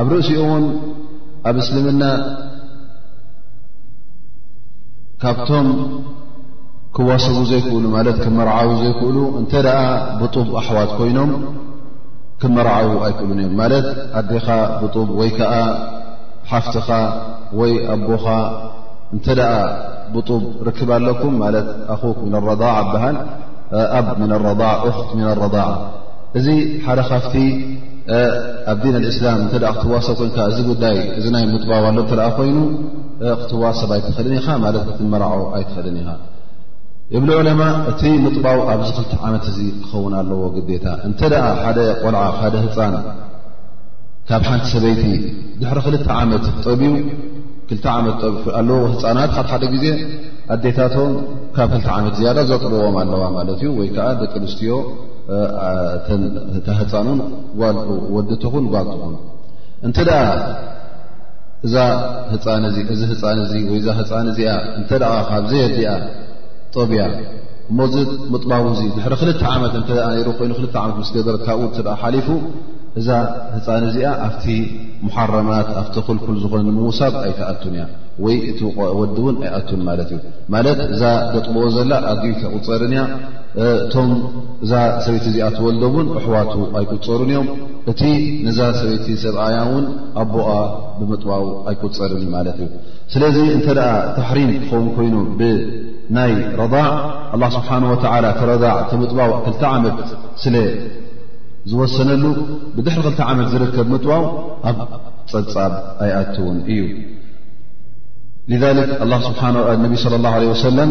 ኣብ ርእሲኡ እውን ኣብ እስልምና ካብቶም ክዋሰቡ ዘይክእሉ ማለት ክመርዓዊ ዘይክእሉ እንተ ደኣ ብጡብ ኣሕዋት ኮይኖም ክመርዓዊ ኣይክእሉን እዮም ማለት ኣዴኻ ብጡብ ወይ ከዓ ሓፍትኻ ወይ ኣቦኻ እንተ ደኣ ብጡብ ርክብ ኣለኩም ማለት ኣኹክ ምን ኣረዳዕ ኣበሃል ኣብ ምን ኣረዳዕ ኡክት ምን ኣረዳዕ እዚ ሓደ ካፍቲ ኣብ ዲን ኣልእስላም እንተ ክትዋሰብ ኮይንካ እዚ ጉዳይ እዚ ናይ ምጥባው ኣሎ እተ ኮይኑ ክትዋሰብ ኣይትኽእልን ኢኻ ማለት ክትመራዖ ኣይትኽእልን ኢኻ እብሉ ዕለማ እቲ ምጥባው ኣብዚ ክልተ ዓመት እዚ ክኸውን ኣለዎ ግዴታ እንተ ደኣ ሓደ ቆልዓ ሓደ ህፃን ካብ ሓንቲ ሰበይቲ ድሕሪ ክልተ ዓመት ጠብዩ ክልተ ዓመት ጠብ ኣለዎ ህፃናት ካብ ሓደ ግዜ ኣዴታቶም ካብ ክልተ ዓመት ዝያዳ ዘጥብዎም ኣለዋ ማለት እዩ ወይ ከዓ ደቂ ኣንስትዮ እታ ህፃኑን ወዲ ትኹን ጓል ትኹን እንተ እዛ ህፃን እዚ ህፃን እዚ ወይ እዛ ህፃን እዚኣ እንተ ካብ ዘየዲኣ ጠብያ እሞዚ ምጥባው እዚ ድሕሪ ክልተ ዓመት እተ ነሩ ኮይኑ ክልተ ዓመት ምስ ገበረት ካብኡ እተ ሓሊፉ እዛ ህፃን እዚኣ ኣብቲ ሙሓረማት ኣብቲ ክልኩል ዝኾነ ምውሳብ ኣይትኣቱን እያ ወይ እቲ ወዲ እውን ኣይኣቱን ማለት እዩ ማለት እዛ ገጥብዎ ዘላ ኣዩ ተቁፀርን እያ እቶም እዛ ሰበይቲ እዚኣ ትወልዶ እውን ኣሕዋቱ ኣይቁፀሩን እዮም እቲ ነዛ ሰበይቲ ሰብኣያ እውን ኣቦኣ ብምጥባው ኣይቁፀርን እዩ ማለት እዩ ስለዚ እንተ ደኣ ታሕሪም ክኸውን ኮይኑ ብናይ ረዳዕ ኣላ ስብሓን ወተላ ትረዳዕ ተምጥባው ክልተ ዓመት ስለ ዝወሰነሉ ብድሕሪ ክልተ ዓመት ዝርከብ ምጥባው ኣብ ፀብፃብ ኣይኣትውን እዩ ذ ነቢ صለ ላه ለ ወሰለም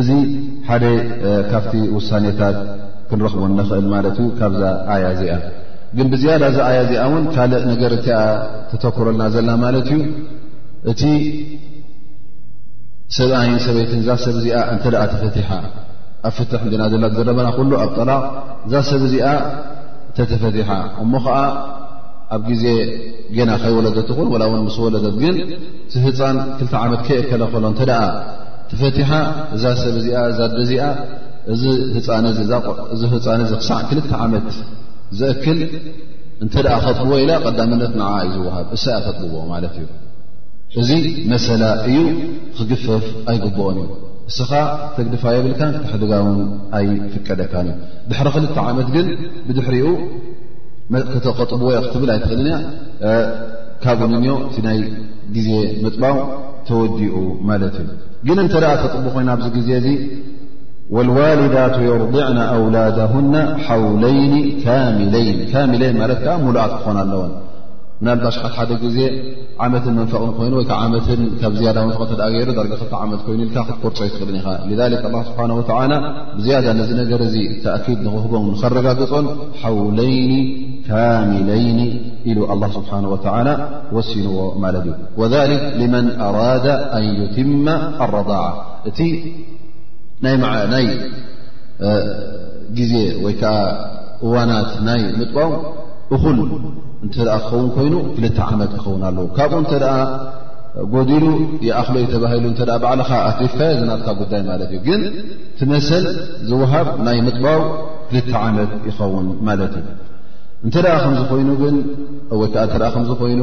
እዚ ሓደ ካብቲ ውሳኔታት ክንረኽቦ እንኽእል ማለት እዩ ካብዛ ኣያ እዚኣ ግን ብዝያዳ እዛ ኣያ እዚኣ እውን ካልእ ነገር እቲኣ ተተኩረልና ዘላ ማለት እዩ እቲ ሰብኣይን ሰበይትን እዛ ሰብ እዚኣ እንተ ደኣ ተፈቲሓ ኣብ ፍትሕ እንዲና ዘላ ዘረበና ኩሉ ኣብ ጠላቕ እዛ ሰብ እዚኣ ተተፈቲሓ እሞ ኸዓ ኣብ ግዜ ገና ከይወለደት ኹን ወላ እውን ምስ ወለደት ግን እቲ ህፃን ክልተ ዓመት ከየከለ ከሎ እንተ ደኣ ተፈቲሓ እዛ ሰብ እዚኣ እዛ ኣደ እዚኣ እዚ ህፃን እዚ እዚ ህፃን እዚ ክሳዕ ክልተ ዓመት ዘእክል እንተ ደኣ ከጥብዎ ኢላ ቀዳምነት ንዓ እዩ ዝውሃብ እሳ እያ ተጥብዎ ማለት እዩ እዚ መሰላ እዩ ክግፈፍ ኣይግብኦን እዩ እስኻ ተግድፋ የብልካን ክተሕድጋ ውን ኣይፍቀደካን እዩ ድሕሪ ክልተ ዓመት ግን ብድሕሪኡ ከተቀጥብዎ ክትብል ኣይትኽእልን እያ ካብኡ ንንዮ እቲ ናይ ግዜ ምጥባው ተወዲኡ ማለት እዩ ግን እንተ ተጥቡ ኮይና ኣብዚ ግዜ እዚ ወልዋልዳት የርድዕና ኣውላድና ሓውለይኒ ካሚለይን ካሚለይን ማለት ከዓ ሙሉኣት ክኾና ኣለወን ምናልባሽ ሓት ሓደ ግዜ ዓመትን መንፈቕን ኮይኑ ወይከዓ ዓመትን ካብ ዝያዳ መንፈቕ እተ ገይሩ ዳርጋ ክልተ ዓመት ኮይኑ ኢልካ ክትቆርፆ ይትኽእልን ኢኻ ሊክ ኣላ ስብሓን ወተላ ብዝያዳ ነዚ ነገር እዚ ተኣኪድ ንክህቦም ንኸረጋግፆን ሓውለይኒ ካሚለይኒ ኢሉ ኣላ ስብሓን ወተላ ወሲንዎ ማለት እዩ ወሊክ ልመን ኣራዳ ኣን ዩትመ ኣረዳዓ እቲ ናይ ግዜ ወይ ከዓ እዋናት ናይ ምጥባው እኹል እንተ ክኸውን ኮይኑ ክልተ ዓመት ክኸውን ኣለዎ ካብኡ እንተ ጎዲሉ ይኣኽሎ ዩ ተባሂሉ እተ ባዕልኻ ኣትሪፍካዮ ዝናትካ ጉዳይ ማለት እዩ ግን ትመሰል ዝውሃብ ናይ ምጥባው ክልተ ዓመት ይኸውን ማለት እዩ እንተ ከምዝኮይኑ ግን ወይከዓ እተ ከምዝኮይኑ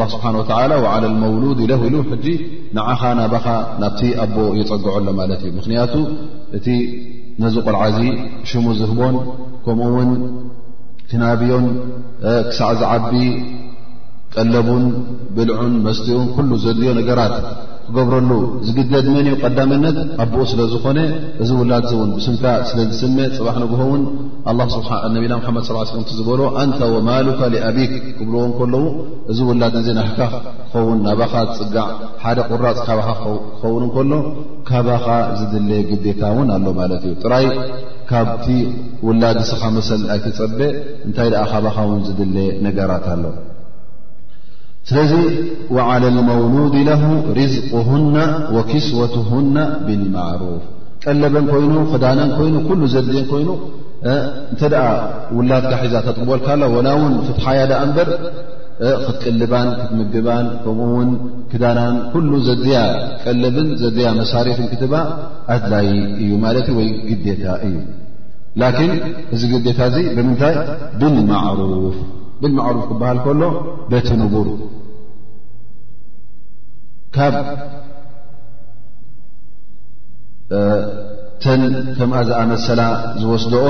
ላ ስብሓን ወተላ ዓላ ልመውሉድ ኢለ ኢሉ ሕጂ ንዓኻ ናባኻ ናብቲ ኣቦ የፀግዖ ኣሎ ማለት እዩ ምኽንያቱ እቲ ነዚ ቆልዓ እዚ ሽሙ ዝህቦን ከምኡ ውን ክናብዮን ክሳዕ ዝዓቢ ቀለቡን ብልዑን መስትኡን ኩሉ ዘድልዮ ነገራት ክገብረሉ ዝግደድ መን እዩ ቀዳምነት ኣቦኡ ስለ ዝኾነ እዚ ውላድ እዚ እውን ብስምካ ስለ ዝስመ ፅባሕ ንግሆ እውን ነቢና ሓመድ ስ ዝበሎ ኣንተ ወማሉካ ሊኣቢክ ክብልዎ ከለዉ እዚ ውላድ እዚ ናካ ክኸውን ናባኻ ዝፅጋዕ ሓደ ቁራፅ ካባኻ ክኸውን ከሎ ካባኻ ዝድለ ግዴታ እውን ኣሎ ማለት እዩ ጥራይ ካብቲ ውላድ እስኻ መሰል ኣይትፀበ እንታይ ደኣ ካባኻ ውን ዝድለ ነገራት ኣሎ ስለዚ ዓላ መውሉድ ለ ርዝቅና ወኪስወትሁና ብልማዕሩፍ ቀለበን ኮይኑ ክዳነን ኮይኑ ኩሉ ዘድልየን ኮይኑ እንተ ውላድካ ሒዛ ተጥብወልካ ኣላ ወላ እውን ፍትሓያ ዳኣ እንበር ክትቅልባን ክትምግባን ከምኡ ውን ክዳናን ኩሉ ዘድልያ ቀለብን ዘድልያ መሳሪትን ክትባ ኣድላይ እዩ ማለት ዩ ወይ ግዴታ እዩ ላኪን እዚ ግዴታ እዚ ብምንታይ ብልማዕሩፍ ብልማዕሩፍ ክበሃል ከሎ በቲ ንቡር ካብ እተን ከምኣ ዝኣመሰላ ዝወስድኦ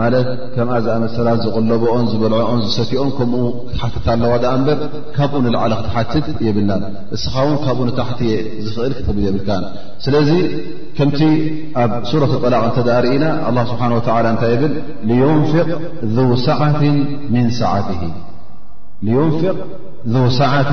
ማለት ከምኣ ዝኣመሰላ ዝቕለብኦን ዝበልዐኦን ዝሰትኦን ከምኡ ክትሓትት ኣለዋ ዳኣ እምበር ካብኡ ንላዕለ ክትሓትት የብላን እስኻ ውን ካብኡ ንታሕቲ እየ ዝኽእል ክትብል የብልካ ስለዚ ከምቲ ኣብ ሱረት ጠላቕ እንተ ዳኣ ርኢና ኣላ ስብሓን ወተላ እንታይ ይብል ልዮንፍቅ ذ ሰዓት ምን ሰዓት ልዮንፍቅ ذ ሰዓት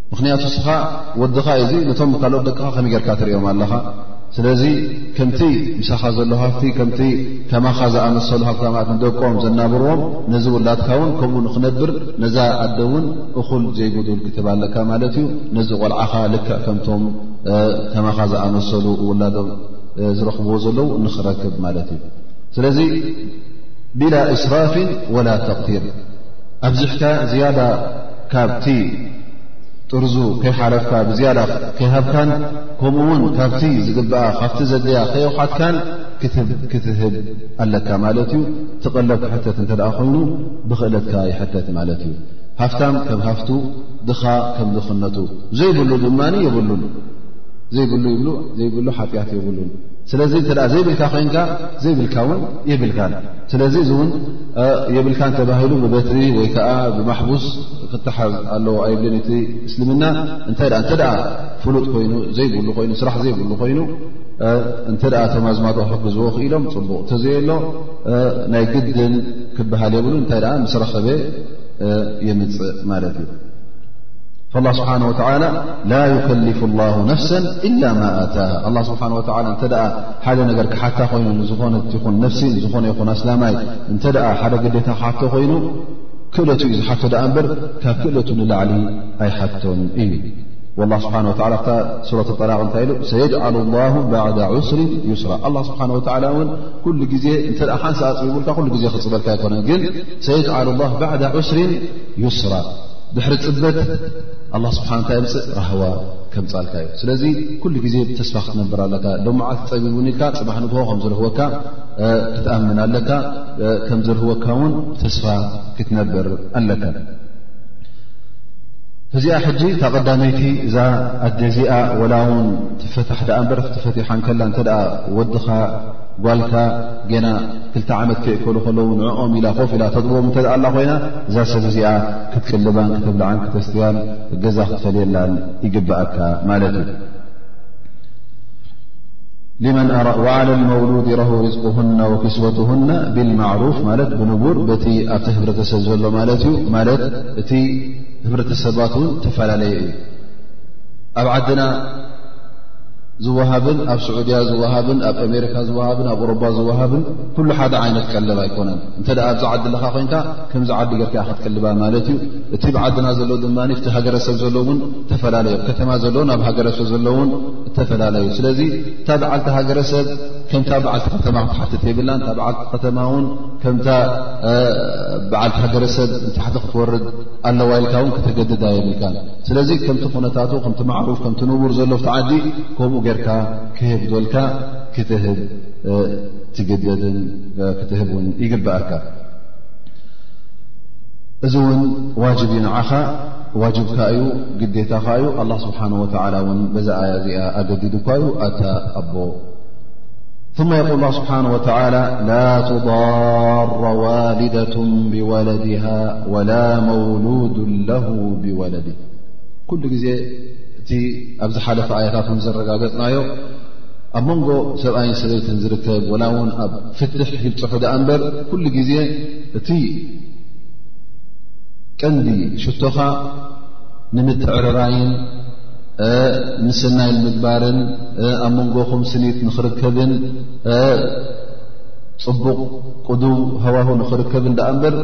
ምክንያቱ እስኻ ወድኻ እዩ ዙ ነቶም ካልኦት ደቅኻ ከመይ ጌርካ ትሪኦም ኣለኻ ስለዚ ከምቲ ምሳኻ ዘሎ ሃፍቲ ከምቲ ከማኻ ዝኣመሰሉ ሃብታማት ንደቆም ዘናብርዎም ነዚ ውላድካ ውን ከምኡ ንክነብር ነዛ ኣደ እውን እኹል ዘይጉዱል ክትብ ኣለካ ማለት እዩ ነዚ ቆልዓኻ ልክዕ ከምቶም ከማኻ ዝኣመሰሉ ውላዶም ዝረኽብዎ ዘለዉ ንክረክብ ማለት እዩ ስለዚ ቢላ እስራፍን ወላ ተቕቲር ኣብዚሕካ ዝያዳ ካብቲ ጥርዙ ከይሓለፍካ ብዝያዳ ከይሃብካን ከምኡ ውን ካብቲ ዝግብኣ ካብቲ ዘድልያ ከየውሓትካን ክትህብ ኣለካ ማለት እዩ ትቐለብ ክሕተት እንተ ኮይኑ ብክእለትካ ይሕተት ማለት እዩ ሃፍታም ከም ሃፍቱ ድኻ ከም ድኽነቱ ዘይብሉ ድማ የብሉን ዘይብሉ ይብሉ ዘይብሉ ሓጢኣት የብሉን ስለዚ እተ ዘይብልካ ኮይንካ ዘይብልካ ውን የብልካን ስለዚ እዚውን የብልካን ተባሂሉ ብበትሪ ወይ ከዓ ብማሕቡስ ክተሓዝ ኣለዎ ኣይብልን እቲ እስልምና እተ እተ ፍሉጥ ኮይኑ ዘይብሉ ኮይኑ ስራሕ ዘይብሉ ኮይኑ እንተ ቶም ኣዝማዶ ክሕግዝዎ ክኢሎም ፅቡቕ እተዘየሎ ናይ ግድን ክበሃል የብሉ እንታይ ኣ ምስ ረኸበ የምፅእ ማለት እዩ ላ ስብሓን ወተላ ላ ዩከልፍ ላ ነፍሰ ኢላ ማ ኣታ ስብሓ ወላ እተ ሓደ ነገር ክሓታ ኮይኑ ንዝኾነት ይኹን ነፍሲ ዝኾነ ይኹን ኣስላማይ እንተ ሓደ ግዴታ ክሓቶ ኮይኑ ክእለቱ እዩ ዝሓቶ ድኣ እምበር ካብ ክእለቱ ንላዕሊ ኣይሓቶን እዩ ላ ስብሓን ወላ ታ ሱረት ጠላቅ እንታይ ኢሉ ሰየጅዓሉ ላሁ ባዕዳ ዑስሪ ዩስራ ኣላ ስብሓን ወላ እውን ኩሉ ግዜ እንተ ሓንሳ ኣፅቢብልካ ኩሉ ግዜ ክፅበልካ ኣይኮነ ግን ሰየጅዓሉ ላ ባዕዳ ዑስሪን ዩስራ ድሕሪ ፅበት ኣላ ስብሓን እንታይ ምፅእ ራህዋ ከምጻልካ እዩ ስለዚ ኩሉ ግዜ ብተስፋ ክትነብር ኣለካ ሎምዓልቲ ፀቢቡኒ ኢልካ ፅባሕ ንግሆ ከም ዝርህወካ ክትኣምን ኣለካ ከም ዝርህወካ እውን ብተስፋ ክትነብር ኣለካ እዚኣ ሕጂ እታ ቀዳመይቲ እዛ ኣደ እዚኣ ወላ እውን ትፈታሕ ዳኣ እንበር ክትፈትሓ ንከላ እንተ ወድኻ ጓልካ ገና ክልተ ዓመት ከይእከሉ ከለዉ ንዕኦም ኢላ ኮፍ ኢላ ተጥቦም እተ ኣላ ኮይና እዛ ሰብ እዚኣ ክትቅልባን ክተብልዓን ክተስትያን ገዛ ክትፈልየላን ይግብኣካ ማለት እዩ መን ዓለ መውሉድ ረሁ ርዝቅና ወክስወትሁና ብልማዕሩፍ ማለት ብንቡር በቲ ኣብቲ ህብረተሰብ ዘሎ ማለት እዩ ማለት እቲ ህብረተሰባት እውን ተፈላለየ እዩ ኣብ ዓድና ዝወሃብን ኣብ ስዑድያ ዝወሃብን ኣብ ኣሜሪካ ዝወሃብን ኣብ ኦሮባ ዝወሃብን ኩሉ ሓደ ዓይነት ቀለብ ኣይኮነን እንተ ኣብዚ ዓዲ ለካ ኮይንካ ከምዚ ዓዲ ገርካያ ክትቀልባ ማለት እዩ እቲ ብዓድና ዘሎ ድማ እቲ ሃገረሰብ ዘሎ እውን ተፈላለዩ ከተማ ዘሎ ናብ ሃገረሰብ ዘሎ እውን እተፈላለዩ ስለዚ እታ በዓልቲ ሃገረሰብ ከምታ በዓልቲ ከተማ ክትሓትት የብላ እታ በዓልቲ ከተማ እውን ከምታ በዓልቲ ሃገረሰብ ንታሕቲ ክትወርድ ኣለዋ ኢልካ እውን ከተገድዳ የብልካ ስለዚ ከምቲ ኩነታቱ ከምቲ ማዕሩፍ ከምቲ ንቡር ዘሎ ቲ ዓዲ ከምኡ ጌርካ ክህብ ዝበልካ ክትህብ ትግደድን ክትህብ እውን ይግብኣካ እዚ እውን ዋጅብ እዩ ንዓኻ ዋጅብካ እዩ ግዴታኻ እዩ ኣላ ስብሓን ወተላ እውን በዛ ኣያ እዚኣ ኣገዲዱ እኳ እዩ ኣታ ኣቦ ثመ የቁል ላ ስብሓን ወተላ ላ ትضራ ዋልደة ብወለድሃ ወላ መውሉድ ለሁ ብወለድ ኩሉ ግዜ እቲ ኣብዚ ሓለፈ ኣያታት ን ዘረጋገፅናዮ ኣብ መንጎ ሰብኣይን ሰበይትን ዝርከብ ወላ እውን ኣብ ፍትሕ ይብፅሑ ድኣ እምበር ኩሉ ግዜ እቲ ቀንዲ ሽቶኻ ንምትዕርራይን ምስናይ ንምግባርን ኣብ መንጎኹም ስኒት ንኽርከብን ፅቡቕ ቅዱ ሃዋሁ ንኽርከብን ዳኣ እምበር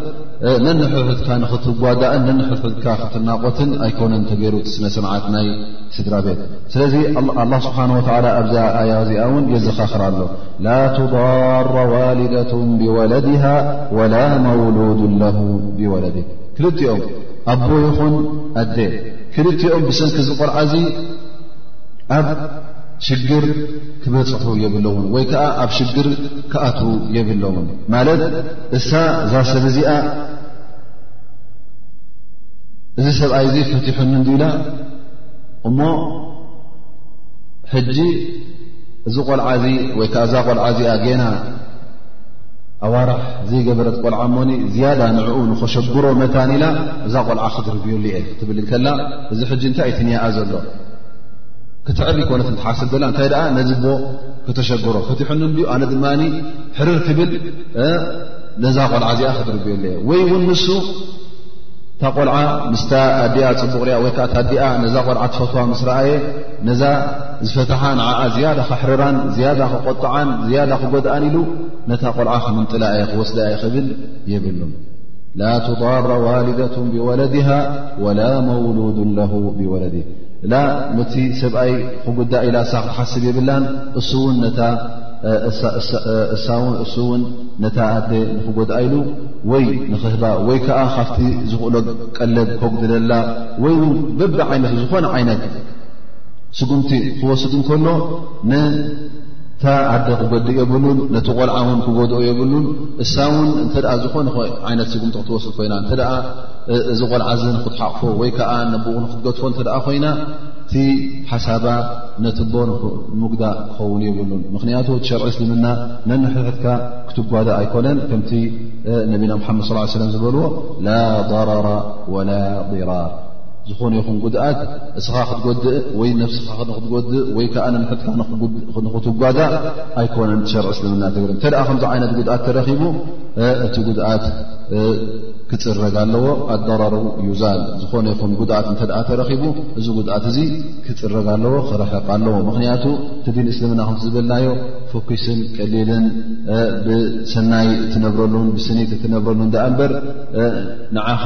ነንሕሕትካ ንኽትጓዳእን ነንሕሕትካ ክትናቆትን ኣይኮነን ተገይሩ እቲ ስነ ስርዓት ናይ ስድራ ቤት ስለዚ ኣላ ስብሓን ወተላ ኣብዛ ኣያ እዚኣ እውን የዘኻኽር ኣሎ ላ ትዳራ ዋልደት ብወለድሃ ወላ መውሉድ ለ ብወለድ ክልኦም ኣቦ ይኹን ኣደ ክልኦም ብሰንኪ ዝቆልዓ እዙ ኣብ ሽግር ክበፅሑ የብሎምን ወይ ከዓ ኣብ ሽግር ክኣት የብሎምን ማለት እሳ እዛ ሰብ እዚኣ እዚ ሰብኣይ እዙ ፈትሑኒ እንዲ ኢላ እሞ ሕጂ እዚ ቆልዓ እዚ ወይ ከዛ ቆልዓ እዚኣ ጌና ኣዋርሕ ዘይገበረት ቆልዓ ሞኒ ዝያዳ ንዕኡ ንኸሸግሮ መታን ኢላ እዛ ቆልዓ ክድርብዩሉ እየ ክትብል ከላ እዚ ሕጂ እንታይ እይትንያኣ ዘሎ ክትዕሪ ኮነት ንትሓስብ ዘላ እንታይ ደኣ ነዚ ቦ ከተሸግሮ ፈትሑኒ እንድዩ ኣነ ድማ ሕርር ክብል ነዛ ቆልዓ እዚኣ ክድርብዩሉ እየ ወይ እውን ንሱ እታ ቆልዓ ምስታ ኣዲኣ ፅቡቕ ሪኣ ወይከዓ እታ ኣዲኣ ነዛ ቆልዓ ትፈትዋ ምስ ረኣየ ነዛ ዝፈትሓ ንዓኣ ዝያዳ ክሕርራን ዝያዳ ክቆጥዓን ዝያዳ ክጎድኣን ኢሉ ነታ ቆልዓ ክምንጥላ እየ ክወስዳ እየ ክብል የብሉም ላ ትضራ ዋልደة ብወለድሃ ወላ መውሉድ ለ ብወለድ ላ ነቲ ሰብኣይ ክጉዳእ ኢላ እሳ ክትሓስብ የብላን እሱውን እሳእሱውን ነታ ኣደ ንክጎድኣ ኢሉ ወይ ንክህባ ወይ ከዓ ካብቲ ዝኽእሎ ቀለብ ከጉድለላ ወይ ውን በቢ ዓይነት ዝኾነ ዓይነት ስጉምቲ ክወስድ እንከሎ ነታ ኣደ ክገዲ የብሉን ነቲ ቆልዓ ውን ክጎድኦ የብሉን እሳ ውን እተ ዝኾነ ዓይነት ስጉምቲ ክትወስድ ኮይና እተ እዚ ቆልዓ ዚ ንክትሓቕፎ ወይ ከዓ ንብኡ ንክትገድፎ እተ ኮይና እቲ ሓሳባ ነትቦ ንምጉዳእ ክኸውን የብሉን ምክንያቱ እቲ ሸርዒ እስልምና ነንሕትሕትካ ክትጓዳእ ኣይኮነን ከምቲ ነቢና ሓመድ ስ ሰለም ዝበልዎ ላ ضረራ ወላ ضራር ዝኾነ ይኹን ጉድኣት እስኻ ክትጎድእ ወይ ነብስኻ ንክትጎድእ ወይ ከዓ ንንሕትካ ንክትጓዳእ ኣይኮነን ሸርዒ እስልምና ትግር እንተ ከምዚ ዓይነት ጉድኣት ተረኺቡ እቲ ጉድኣት ክፅረግ ኣለዎ ኣደራሩ ዩዛል ዝኾነ ይኹን ጉድኣት እንተ ተረኺቡ እዚ ጉድኣት እዚ ክፅረግ ኣለዎ ክረሕቕ ኣለዎ ምኽንያቱ እቲ ዲን እስልምና ከም ዝበልናዮ ፎኪስን ቀሊልን ብሰናይ እትነብረሉን ብስኒት እትነብረሉን ዳኣ እምበር ንዓኻ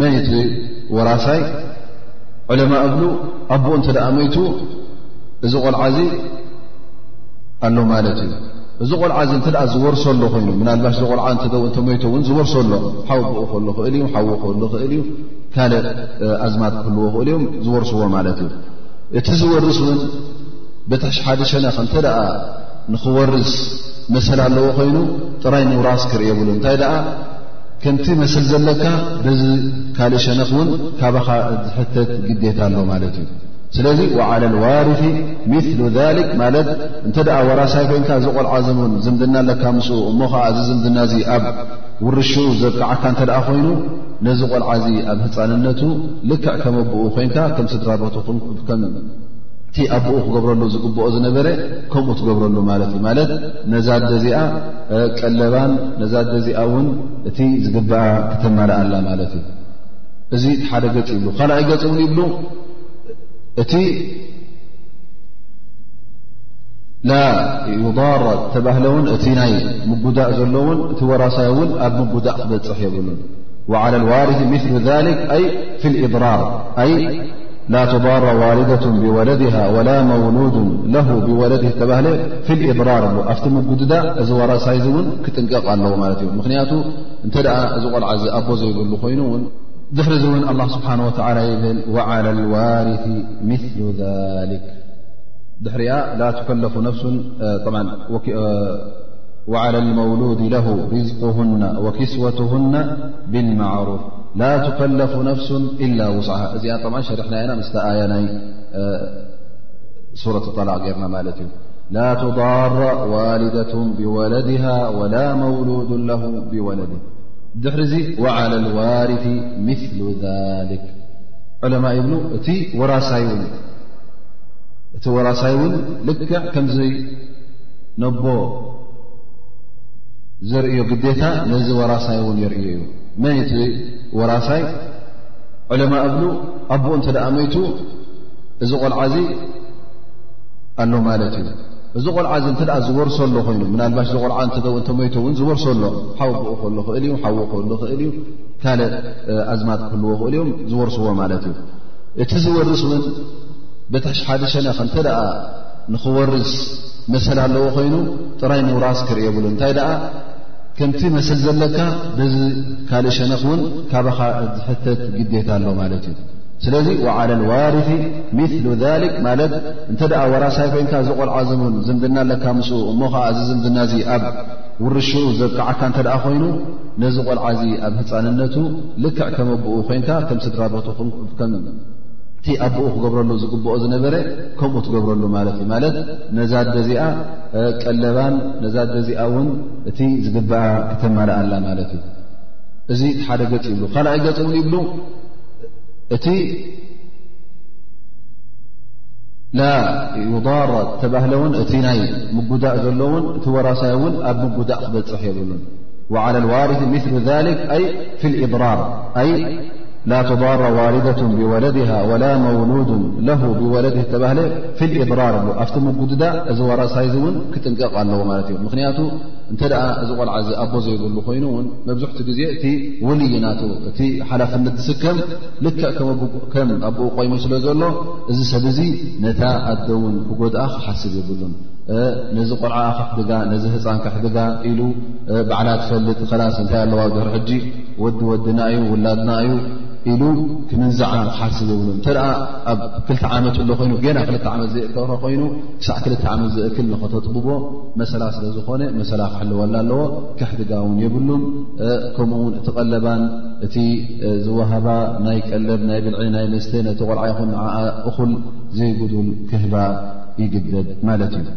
መን እቲ ወራሳይ ዕለማ እብሉ ኣቦኡ እንተ ደኣ መይቱ እዚ ቆልዓ እዚ ኣሎ ማለት እዩ እዚ ቆልዓ እዚ እንተ ደኣ ዝወርሶ ኣሎ ኮይኑ ምናልባሽ እዚ ቆልዓ እንተመይቶ እውን ዝወርሶ ኣሎ ሓው ብኡ ክህሉ ኽእል እዩ ሓዉ ክህሉ ኽእል እዩ ካልእ ኣዝማት ክህልዎ ክእል እዮም ዝወርስዎ ማለት እዩ እቲ ዝወርስ እውን ብትሕሽ ሓደ ሸነኽ እንተ ደኣ ንኽወርስ መሰል ኣለዎ ኮይኑ ጥራይ ምውራስ ክርእየብሉ እንታይ ደኣ ከምቲ መስል ዘለካ በዚ ካልእ ሸነኽ እውን ካባኻ ዝሕተት ግዴታ ኣሎ ማለት እዩ ስለዚ ዓላ ልዋርፊ ምሉ ሊክ ማለት እንተ ደኣ ወራሳይ ኮንካ እዚ ቆልዓ ዘሙን ዝምድና ኣለካ ምስ እሞ ከዓ እዚ ዝምድና እዚ ኣብ ውርሽኡ ዘብቅዓካ እንተ ደኣ ኮይኑ ነዚ ቆልዓ እዚ ኣብ ህፃንነቱ ልክዕ ከም ኣቦኡ ኮንካ ከም ስድራበቱከምቲ ኣቦኡ ክገብረሉ ዝግብኦ ዝነበረ ከምኡ ትገብረሉ ማለት እዩ ማለት ነዛ ደ እዚኣ ቀለባን ነዛ ኣደ እዚኣ እውን እቲ ዝግባኣ ክተማልኣላ ማለት እዩ እዚ እቲ ሓደ ገፅ ይብሉ ካልኣይ ገፅ እውን ይብሉ እቲ ላ ዩዳረ ተባህለ እውን እቲ ናይ ምጉዳእ ዘሎ እውን እቲ ወራሳይ እውን ኣብ ምጉዳእ ክበፅሕ የብሉን ዓላ ልዋርት ምሉ ሊክ ኣይ ፊ ልእድራር لا تضار والدة بولدها ولا مولود له بولده في الإضرار ت قد ور كنقق ل ل ب يل ين ر الله سبحانه وتعلى يل وعلى الوارث مثل ذلك ر ل وعلى المولود له رزقهن وكسوتهن بالمعروف لا تكلف نفس إلا وصعها እዚ ط شርحና ي ورة اطلق رና لا تضار والدة بولدها ولا مولود له بولده دحر وعلى الوارث مثل ذلك علمء بل ቲ ورሳي لكع كم نب زري قدታ ዚ وራሳي ير ዩ መን እቲ ወራሳይ ዕለማ እብሉ ኣቦኡ እንተ ደኣ መይቱ እዚ ቆልዓ እዚ ኣሎ ማለት እዩ እዚ ቆልዓ እዚ እንተ ዝወርሶ ኣሎ ኮይኑ ምናልባሽ ዝቆልዓ እተመይቶ እውን ዝወርሶ ኣሎ ሓው ብኡ ክህሉ ኽእል እዩ ሓዉ ክህሉ ኽእል እዩ ካልእ ኣዝማት ክህልዎ ክእል እዮም ዝወርስዎ ማለት እዩ እቲ ዝወርስ እውን በትሕሽ ሓደ ሸነኽ እንተ ደኣ ንኽወርስ መሰል ኣለዎ ኮይኑ ጥራይ ምውራስ ክርእየብሉ እንታይ ደኣ ከምቲ መስል ዘለካ በዚ ካልእ ሸነኽ እውን ካባኻ ዝሕተት ግዴታ ኣሎ ማለት እዩ ስለዚ ዓላ ልዋርፊ ምሉ ሊክ ማለት እንተ ደኣ ወራሳይ ኮይንካ ዝቆልዓ ዘሙን ዝምድና ኣለካ ምስኡ እሞ ከዓ እዚ ዝምድና እዚ ኣብ ውርሽኡ ዘብቅዓካ እንተ ደኣ ኮይኑ ነዚ ቆልዓ እዚ ኣብ ህፃንነቱ ልክዕ ከመብኡ ኮይንካ ከም ስድራ ቦትከምቲ ኣቦኡ ክገብረሉ ዝግብኦ ዝነበረ ከምኡ ትገብረሉ ማለት እዩ ማለት ነዛ ደዚኣ ቀለባን ነዛ ደዚኣ እውን እቲ ዝግብኣ ክተማልኣላ ማለት እዩ እዚ እቲ ሓደ ገፅ ይብሉ ካልኣይ ገፅ እውን ይብሉ እቲ ላ ዩዳር ተባህለ እውን እቲ ናይ ምጉዳእ ዘሎ እውን እቲ ወራሳይ እውን ኣብ ምጉዳእ ክበፅሕ የብሉን ዓላ ልዋርት ምሉ ሊክ ኣይ ፊ ልእድራር ኣይ ላ ተዳራ ዋርደት ብወለድሃ ወላ መውሉድ ለ ብወለድ ተባህለ ፊ ልእድራር ብ ኣብቲ ምጉድዳ እዚ ዋራሳይ ዚ እውን ክጥንቀቕ ኣለዎ ማለት እዩ ምክንያቱ እንተ እዚ ቆልዓ እዚ ኣቦ ዘይብሉ ኮይኑ እውን መብዝሕቲ ግዜ እቲ ውልይ ናቱ እቲ ሓላፍነት ዝስከም ልክዕ ከም ኣቦኡ ቆይሙ ስለ ዘሎ እዚ ሰብ እዚ ነታ ኣደ እውን ክጎድኣ ክሓስብ የብሉን ነዚ ቆልዓ ክሕድጋ ነዚ ህፃን ክሕድጋ ኢሉ ባዕላ ትፈልጥ ላስ እንታይ ኣለዋ ድር ሕጂ ወዲ ወድና እዩ ውላድና እዩ ኢሉ ክምንዝዓ ክሓስብ የብሉ እተ ኣብ ክልተ ዓመት እሎ ኮይኑ ገና ክልተ ዓመት ዘየእከረ ኮይኑ ክሳዕ ክልተ ዓመት ዘእክል ንኸተጥብቦ መሰላ ስለ ዝኾነ መሰላ ክሕልወላ ኣለዎ ክሕድጋ እውን የብሉን ከምኡ ውን እቲ ቀለባን እቲ ዝወሃባ ናይ ቀለብ ናይ ብልዒ ናይ መስተ ነቲ ቆልዓ ይኹን ንዓ እኹል ዘይጉዱል ክህባ ይግደድ ማለት እዩ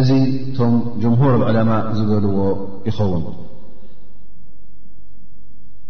እዚ እቶም ጀምሁር ዕለማ ዝበልዎ ይኸውን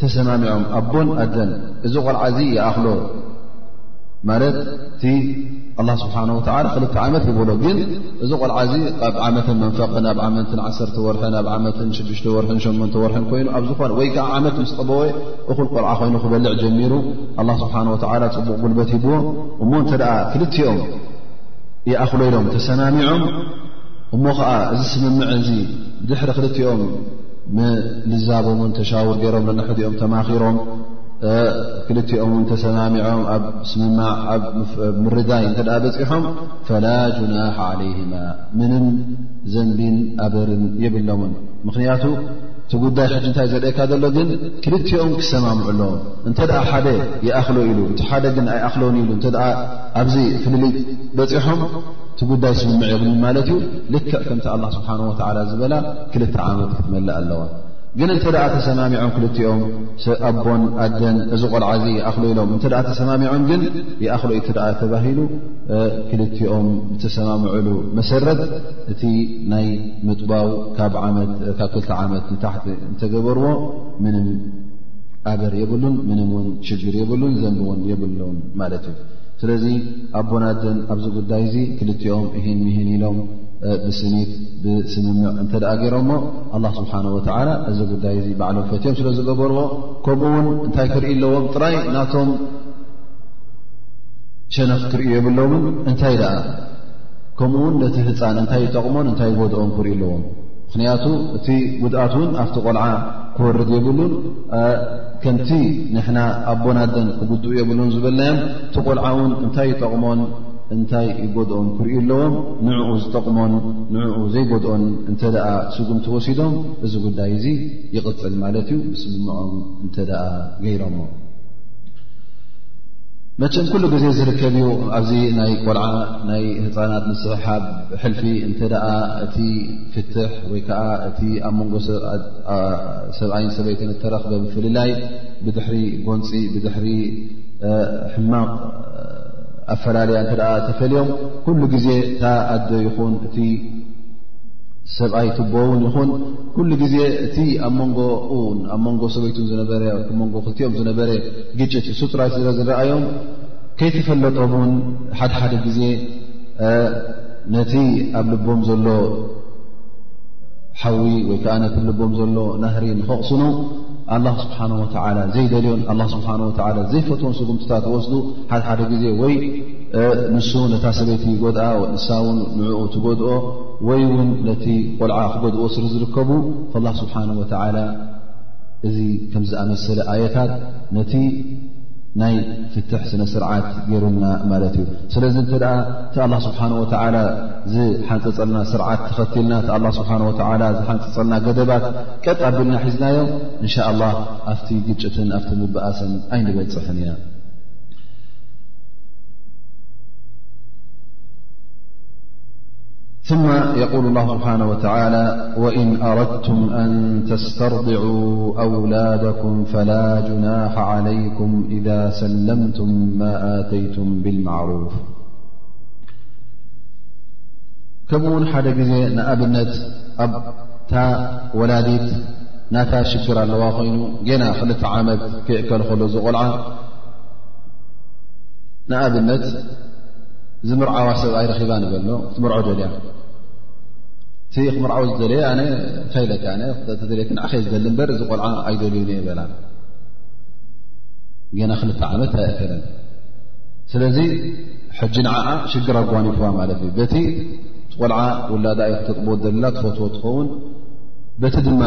ተሰማሚዖም ኣቦን ኣደን እዚ ቆልዓ እዚ ይኣኽሎ ማለት እቲ ኣላ ስብሓን ወተላ ክልተ ዓመት ይብሎ ግን እዚ ቆልዓ እዚ ኣብ ዓመትን መንፈቅን ኣብ ዓመትን ዓሰርተ ወርሕን ኣብ ዓመትን ሽዱሽተ ወርሕን ሸመንተ ወርሕን ኮይኑ ኣብ ዝኾነ ወይ ከዓ ዓመት ምስ ጠበወ እኹል ቆልዓ ኮይኑ ክበልዕ ጀሚሩ ኣላ ስብሓን ወተላ ፅቡቕ ጉልበት ይብዎ እሞ እንተ ደኣ ክልቲኦም ይኣኽሎ ኢሎም ተሰማሚዖም እሞ ከዓ እዚ ስምምዐ እዚ ድሕሪ ክልቲኦም ምልዛቦም ን ተሻውር ገይሮም ነንሕዲኦም ተማኺሮም ክልቲኦም ን ተሰማሚዖም ኣብ ስምማዕ ኣብ ምርዳይ እተ በፂሖም ፈላ ጅናሓ ዓለይህማ ምንም ዘንቢን ኣበርን የብሎምን ምኽንያቱ እቲ ጉዳይ ሕጂ እንታይ ዘርእካ ዘሎ ግን ክልቲኦም ክሰማምዑ ኣለዎም እንተ ሓደ ይኣኽሎ ኢሉ እቲ ሓደ ግን ኣይኣኽሎን ኢሉ እተ ኣብዚ ፍልሊ በፂሖም እቲ ጉዳይ ስምምዕ የብሉን ማለት እዩ ልክዕ ከምቲ ኣላ ስብሓን ወላ ዝበላ ክልተ ዓመት ክትመልእ ኣለዋ ግን እንተ ተሰማሚዖም ክልቲኦም ኣቦን ኣደን እዚ ቆልዓ እዚ ይኣኽሎ ኢሎም እተ ተሰማሚዖም ግን ይኣኽሎ እዩ ተ ተባሂሉ ክልቲኦም ዝተሰማምዕሉ መሰረት እቲ ናይ ምጥባው ካብ ክልተ ዓመት ንታሕቲ እንተገበርዎ ምንም ኣበር የብሉን ምንም ውን ሽግር የብሉን ዘንብ ውን የብሉን ማለት እዩ ስለዚ ኣቦን ኣደን ኣብዚ ጉዳይ እዚ ክልቲኦም እሂን ምሂን ኢሎም ብስኒት ብስምምዕ እንተ ደኣ ገይሮሞ ኣላ ስብሓን ወተዓላ እዚ ጉዳይ እዚ ባዕሎም ፈትዮም ስለ ዝገበርዎ ከምኡ ውን እንታይ ክርኢ ኣለዎም ጥራይ ናቶም ሸነኽ ክርእዩ የብሎምን እንታይ ደኣ ከምኡ ውን ነቲ ህፃን እንታይ ይጠቕሞን እንታይ ይጎድኦም ክርኢ ኣለዎም ምኽንያቱ እቲ ጉድኣት እውን ኣብቲ ቆልዓ ክወርድ የብሉን ከምቲ ንሕና ኣቦናደን ክጉድኡ የብሉን ዝበልናዮም እቲ ቆልዓ ውን እንታይ ይጠቕሞን እንታይ ይጎድኦም ክርእዩ ኣለዎም ንዕኡ ዝጠቕሞን ንዕኡ ዘይጎድኦን እንተ ስጉምቲ ወሲዶም እዚ ጉዳይ እዚ ይቕፅል ማለት እዩ ብስምምዖም እንተ ገይሮሞ መቸም ኩሉ ግዜ ዝርከብ እዩ ኣብዚ ናይ ቆልዓ ናይ ህፃናት ምስሕሓብ ሕልፊ እንተ እቲ ፍትሕ ወይ ከዓ እቲ ኣብ መንጎ ሰብኣይን ሰበይት እተረኽበ ምፍልላይ ብድሕሪ ጎንፂ ብድሕሪ ሕማቕ ኣፈላለያ እተ ተፈልዮም ኩሉ ግዜ እታ ኣደ ይኹን እቲ ሰብኣይ ትቦውን ይኹን ኩሉ ግዜ እቲ ኣብ መንጎ ን ኣብ መንጎ ሰበይቱ ዝነበረ መንጎ ክልቲኦም ዝነበረ ግጭት ሱጥራይ ስለ ዝረኣዮም ከይተፈለጦም ውን ሓደ ሓደ ግዜ ነቲ ኣብ ልቦም ዘሎ ሓዊ ወይ ከዓ ነቲ ልቦም ዘሎ ናህሪ ንኸቕስኑ ኣላ ስብሓን ወተዓላ ዘይደልዮን ኣላ ስብሓን ወላ ዘይፈትዎን ስጉምትታት ወስዱ ሓደሓደ ግዜ ወይ ንሱ ነታ ሰበይቲ ይጎድኣ ንሳ ውን ንኡ ትጎድኦ ወይ ውን ነቲ ቆልዓ ክጎድእዎ ስለ ዝርከቡ ላ ስብሓን ወተላ እዚ ከም ዝኣመሰለ ኣየታት ነቲ ናይ ፍትሕ ስነ ስርዓት ገይሩና ማለት እዩ ስለዚ እንተ ኣ እቲ ኣላ ስብሓን ወተላ ዝሓንፀፀልና ስርዓት ተኸትልና እቲ ኣላ ስብሓ ወ ዝሓንፀፀልና ገደባት ቀጥ ኣቢልና ሒዝናዮ እንሻ ላ ኣብቲ ግጭትን ኣብቲ ምበኣሰን ኣይንበፅሕን እያ ثم يقول الله سبحانه وتعالى وإن أردتم أن تسترضعوا أولادكم فلا جناح عليكم إذا سلمتم ما آتيتم بالمعروف كمون حد ي نأبنت أ ولاديت نات شكر الوا خين نا لت عمت ክእከል ከሎ እዚ ቆልዓ ንኣብነት ዝምርዓዋ ሰብ ኣይረኺባ ንበሎ ክትምርዖ ደልያ እቲ ክምርዓዊ ዝደለየ ኣነ እንታይ ኢለካ ተደልየ ንዕኸ ዝደሊ እምበር እዚ ቆልዓ ኣይደልዩ በላ ገና ክልተ ዓመት ኣይእከለን ስለዚ ሕጂ ንዓዓ ሽግር ኣጓኒፍዋ ማለት እዩ በቲ ቆልዓ ውላዳ ዩ ክተጥብዎ ደላ ትፈትዎ ትኸውን በቲ ድማ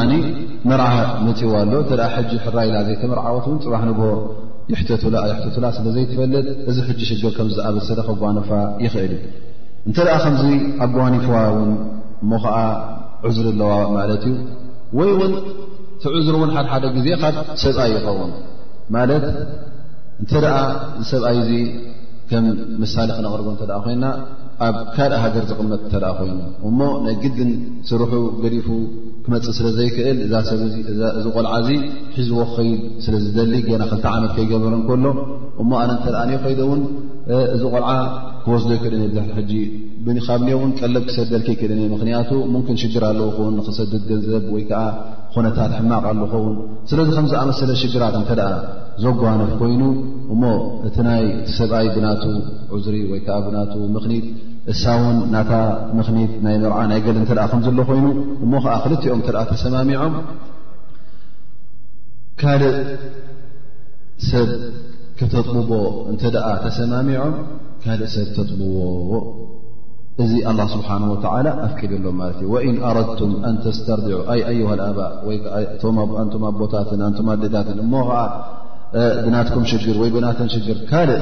መርዓ መፂዋ ኣሎ እተ ሕጂ ሕራይ ኢላ ዘይተመርዓወት እውን ፅባሕ ንግሆ ይሕተቱላ ኣይሕተቱላ ስለ ዘይትፈልጥ እዚ ሕጂ ሽግር ከም ዝኣበሰለ ከጓንፋ ይኽእል እዩ እንተ ከምዚ ኣጓኒፍዋ እውን እሞ ከዓ ዕዝሪ ኣለዋ ማለት እዩ ወይ እውን እቲ ዕዝሪ እውን ሓደሓደ ግዜ ካብ ሰብኣይ ይኸውን ማለት እንተ ደኣ ሰብኣይ እዚ ከም ምሳሌ ክነቕርቦ እተ ኮይና ኣብ ካልእ ሃገር ዝቕመጥ እተ ኮይኑ እሞ ናይ ግድን ስርሑ ገዲፉ ክመፅእ ስለ ዘይክእል እዛ ሰብእዚ እዚ ቆልዓ እዚ ሒዝዎ ክኸይድ ስለ ዝደሊ ገና ክልተ ዓመት ከይገበረ ከሎ እሞ ኣነ እንተደኣኒ ከይደ እውን እዚ ቆልዓ ክወስዶ ይክእልን የብልሕ ሕጂ ካብ ኒ እውን ቀለብ ክሰደልክ ይክእልን እየ ምክንያቱ ሙምኪን ሽግር ኣለዉ ኸውን ንክሰድድ ገንዘብ ወይ ከዓ ኮነታት ሕማቕ ኣሉ ኸውን ስለዚ ከም ዝኣመሰለ ሽግራት እንተ ዘጓነፍ ኮይኑ እሞ እቲ ናይ እቲ ሰብኣይ ብናቱ ዑዝሪ ወይ ከዓ ብናቱ ምኽኒት እሳ ውን ናታ ምኽኒት ናይ መርዓ ናይ ገለ እተ ከምዝሎ ኮይኑ እሞ ከዓ ክልቲኦም እተ ተሰማሚዖም ካልእ ሰብ ክተጥብቦ እንተ ደኣ ተሰማሚዖም ካልእ ሰብ ተጥብዎ እዚ ኣላ ስብሓን ወተላ ኣፍቂድሎም ማለት እዩ ወኢን ኣረድቱም ኣን ተስተርድዑ ኣይ ኣዩሃ ኣባ ወይ ኣንቱም ኣቦታትን ኣንቱም ኣዴታትን እሞ ከዓ ብናትኩም ሽግር ወይ ብናተን ሽግር ካልእ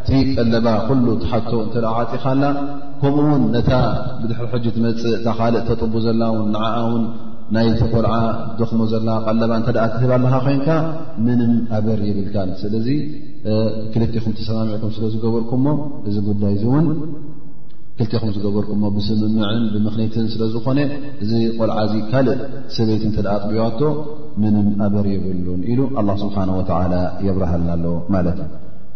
እቲ ጠለባ ኩሉ ትሓቶ እተ ዓጢኻላ ከምኡ ውን ነታ ብድሕሪ ሕጂ ትመፅእ እታ ካልእ ተጥቡ ዘላ ውን ንዓኣ ውን ናይ ተቆልዓ ደኽሞ ዘላ ቀለባ እተ ትህብ ኣለካ ኮይንካ ምንም ኣበር ይብልካ ስለዚ ክልቲኹም ተሰማሚዕኩም ስለ ዝገበርኩሞ እዚ ጉዳይ እዚ እውን ክልቲኹም ዝገበርኩሞ ብስምምዕን ብምኽኒትን ስለ ዝኾነ እዚ ቆልዓ እዚ ካልእ ሰበይቲ እተ ኣጥቢዋቶ ምንም ኣበር ይብሉን ኢሉ ኣላ ስብሓን ወተላ የብርሃልና ኣሎ ማለት እዩ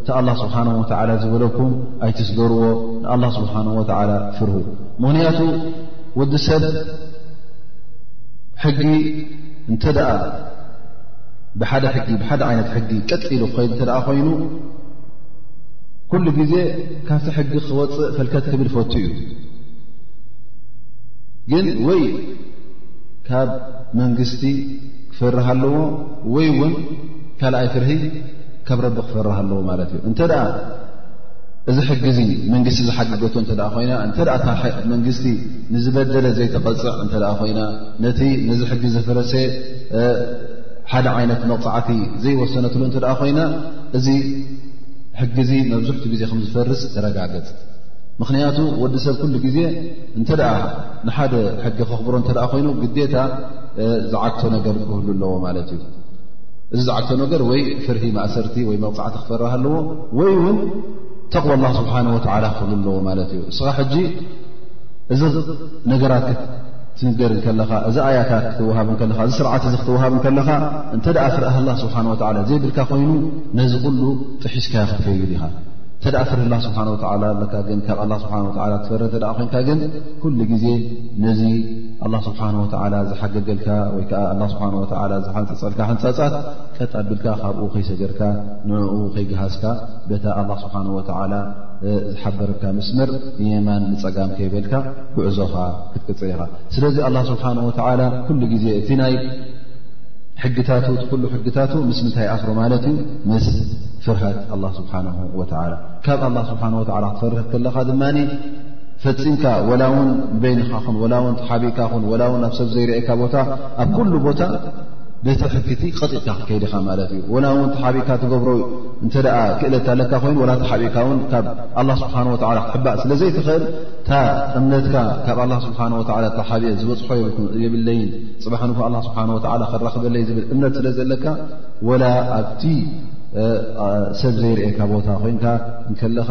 እቲ ኣላ ስብሓን ወተዓላ ዝበለኩም ኣይትስገርዎ ንኣላ ስብሓን ወተዓላ ፍርሁ ምኽንያቱ ወዲ ሰብ ሕጊ እንተ ደኣ ብሓደ ሕጊ ብሓደ ዓይነት ሕጊ ቀጥ ኢሉ ክኸይድ እተ ኮይኑ ኩሉ ግዜ ካብቲ ሕጊ ክወፅእ ፈልከት ክብል ፈቱ እዩ ግን ወይ ካብ መንግስቲ ክፈርህ ኣለዎ ወይ እውን ካልኣይ ፍርሂ ካብ ረቢ ክፈርህ ኣለዎ ማለት እዩ እንተ እዚ ሕጊ ዚ መንግስቲ ዝሓገገቶ እተ ኮይና እተ መንግስቲ ንዝበደለ ዘይተቐፅዕ እተ ኮይና ነቲ ነዚ ሕጊ ዘፈረሰ ሓደ ዓይነት መቕፃዕቲ ዘይወሰነትሉ እተ ኮይና እዚ ሕጊ ዚ መብዝሕቲ ግዜ ከም ዝፈርስ ተረጋገፅ ምኽንያቱ ወዲ ሰብ ኩሉ ግዜ እንተ ንሓደ ሕጊ ከኽብሮ እተ ኮይኑ ግዴታ ዝዓግቶ ነገር ክህሉ ኣለዎ ማለት እዩ እዚ ዝዓግቶ ነገር ወይ ፍርሂ ማእሰርቲ ወይ መቕፃዕቲ ክፈርህ ኣለዎ ወይ እውን ተቕዋ ላ ስብሓን ወላ ክህሉ ኣለዎ ማለት እዩ እስኻ ሕጂ እዚ ነገራት ክትንገር ከለኻ እዚ ኣያታት ክትወሃብ ከለኻ እዚ ስርዓት እዚ ክትወሃብ ከለኻ እንተ ደኣ ፍርህ ላ ስብሓን ወላ ዘይብልካ ኮይኑ ነዚ ኩሉ ጥሒስካ ክትከይድ ኢኻ እተ ደኣ ፍርህ ላ ስብሓን ወላ ኣለካ ግን ካብ ኣላ ስብሓን ወላ ትፈርህ እተ ኮይንካ ግን ኩሉ ግዜ ነዚ ኣላ ስብሓን ወተዓላ ዝሓገገልካ ወይ ከዓ ኣላ ስብሓን ወተዓላ ዝሓንፀፀልካ ሕንፃፃት ቀጥ ኣቢልካ ካብኡ ከይሰገርካ ንዕኡ ከይግሃዝካ በታ ኣላ ስብሓን ወተዓላ ዝሓበርካ ምስመር ንየማን ንፀጋም ከይበልካ ጉዕዞኻ ክትቅፅል ኢኻ ስለዚ ኣላ ስብሓን ወተዓላ ኩሉ ግዜ እቲ ናይ ሕግታቱ እቲ ኩሉ ሕግታቱ ምስ ምንታይ ኣኽሮ ማለት እዩ ምስ ፍርሃት ኣላ ስብሓን ወተዓላ ካብ ኣላ ስብሓን ወተዓላ ክትፈርህ ከለኻ ድማ ፈፂምካ ወላ ውን በይንኻ ኹን ወላ ውን ተሓቢእካ ኹን ወላ ውን ኣብ ሰብ ዘይርኤካ ቦታ ኣብ ኩሉ ቦታ ነቲ ሕክቲ ቐጢጥካ ክትከይድኻ ማለት እዩ ወላ ውን ተሓቢእካ ትገብሮ እንተ ክእለት ኣለካ ኮይኑ ወላ ተሓቢእካ ውን ካብ ኣላ ስብሓን ወላ ክትሕባእ ስለ ዘይትኽእል እታ እምነትካ ካብ ኣላ ስብሓን ወ ተሓብየ ዝበፅሖ የብለይን ፅባሕ ን ኣላ ስብሓን ወ ክራኽበለይ ዝብል እምነት ስለ ዘለካ ወላ ኣብቲ ሰብ ዘይርኤካ ቦታ ኮይንካ እንከለኻ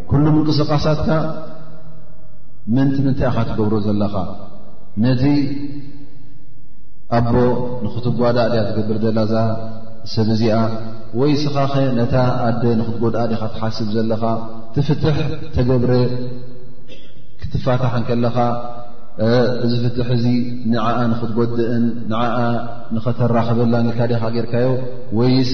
ኩሉ ምንቅስቓሳትካ ምንቲ ምንታይ ኢኻ ትገብሮ ዘለኻ ነዚ ኣቦ ንኽትጓዳእ ድያ ትገብር ዘላ እዛ ሰብ እዚኣ ወይ ስኻኸ ነታ ኣደ ንኽትጎድኣ ዲኻ ትሓስብ ዘለኻ ትፍትሕ ተገብረ ክትፋታሕ ከለኻ እዚ ፍትሕ እዚ ንኣ ንኽትጎድእን ንኣ ንኸተራኽበላን ኢልካ ዲኻ ጌርካዮ ወይስ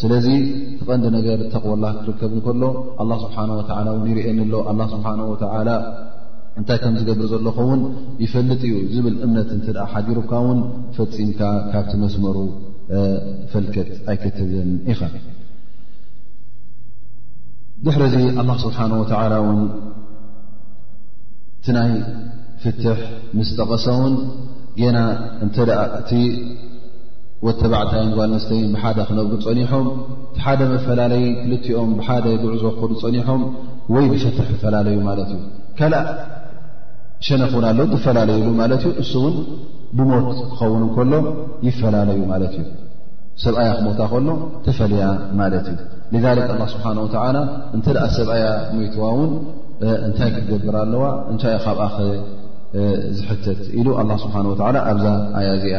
ስለዚ ትቐንዲ ነገር ተቕወላ ክትርከብ እንከሎ ኣላ ስብሓን ወተላ እውን ይርእየኒ ኣሎ ኣላ ስብሓን ወተላ እንታይ ከም ዝገብር ዘለኹ እውን ይፈልጥ እዩ ዝብል እምነት እንተ ሓዲሩካ እውን ፈፂምካ ካብቲ መስመሩ ፈልከት ኣይክትብን ኢኻ ድሕሪ እዚ ኣላ ስብሓን ወተላ እውን እቲ ናይ ፍትሕ ምስ ጠቐሰ እውን ጌና እንተ እቲ ወድ ተባዕታይን ጓል ኣንስተይን ብሓደ ክነብሩ ጸኒሖም እቲ ሓደ መፈላለዪ ክልቲኦም ብሓደ ጉዕዞ ክኸዱ ጸኒሖም ወይ ብፍትሕ ክፈላለዩ ማለት እዩ ካልእ ሸነኽ እውን ኣለዉ ዝፈላለዩሉ ማለት እዩ እሱ እውን ብሞት ክኸውን ከሎ ይፈላለዩ ማለት እዩ ሰብኣያ ክሞታ ከሎ ተፈልያ ማለት እዩ ذ ኣ ስብሓን ወላ እንተ ደኣ ሰብኣያ ሞይትዋ እውን እንታይ ክትገብር ኣለዋ እንታይ ካብኣ ዝሕተት ኢሉ ኣ ስብሓን ወላ ኣብዛ ኣያ እዚኣ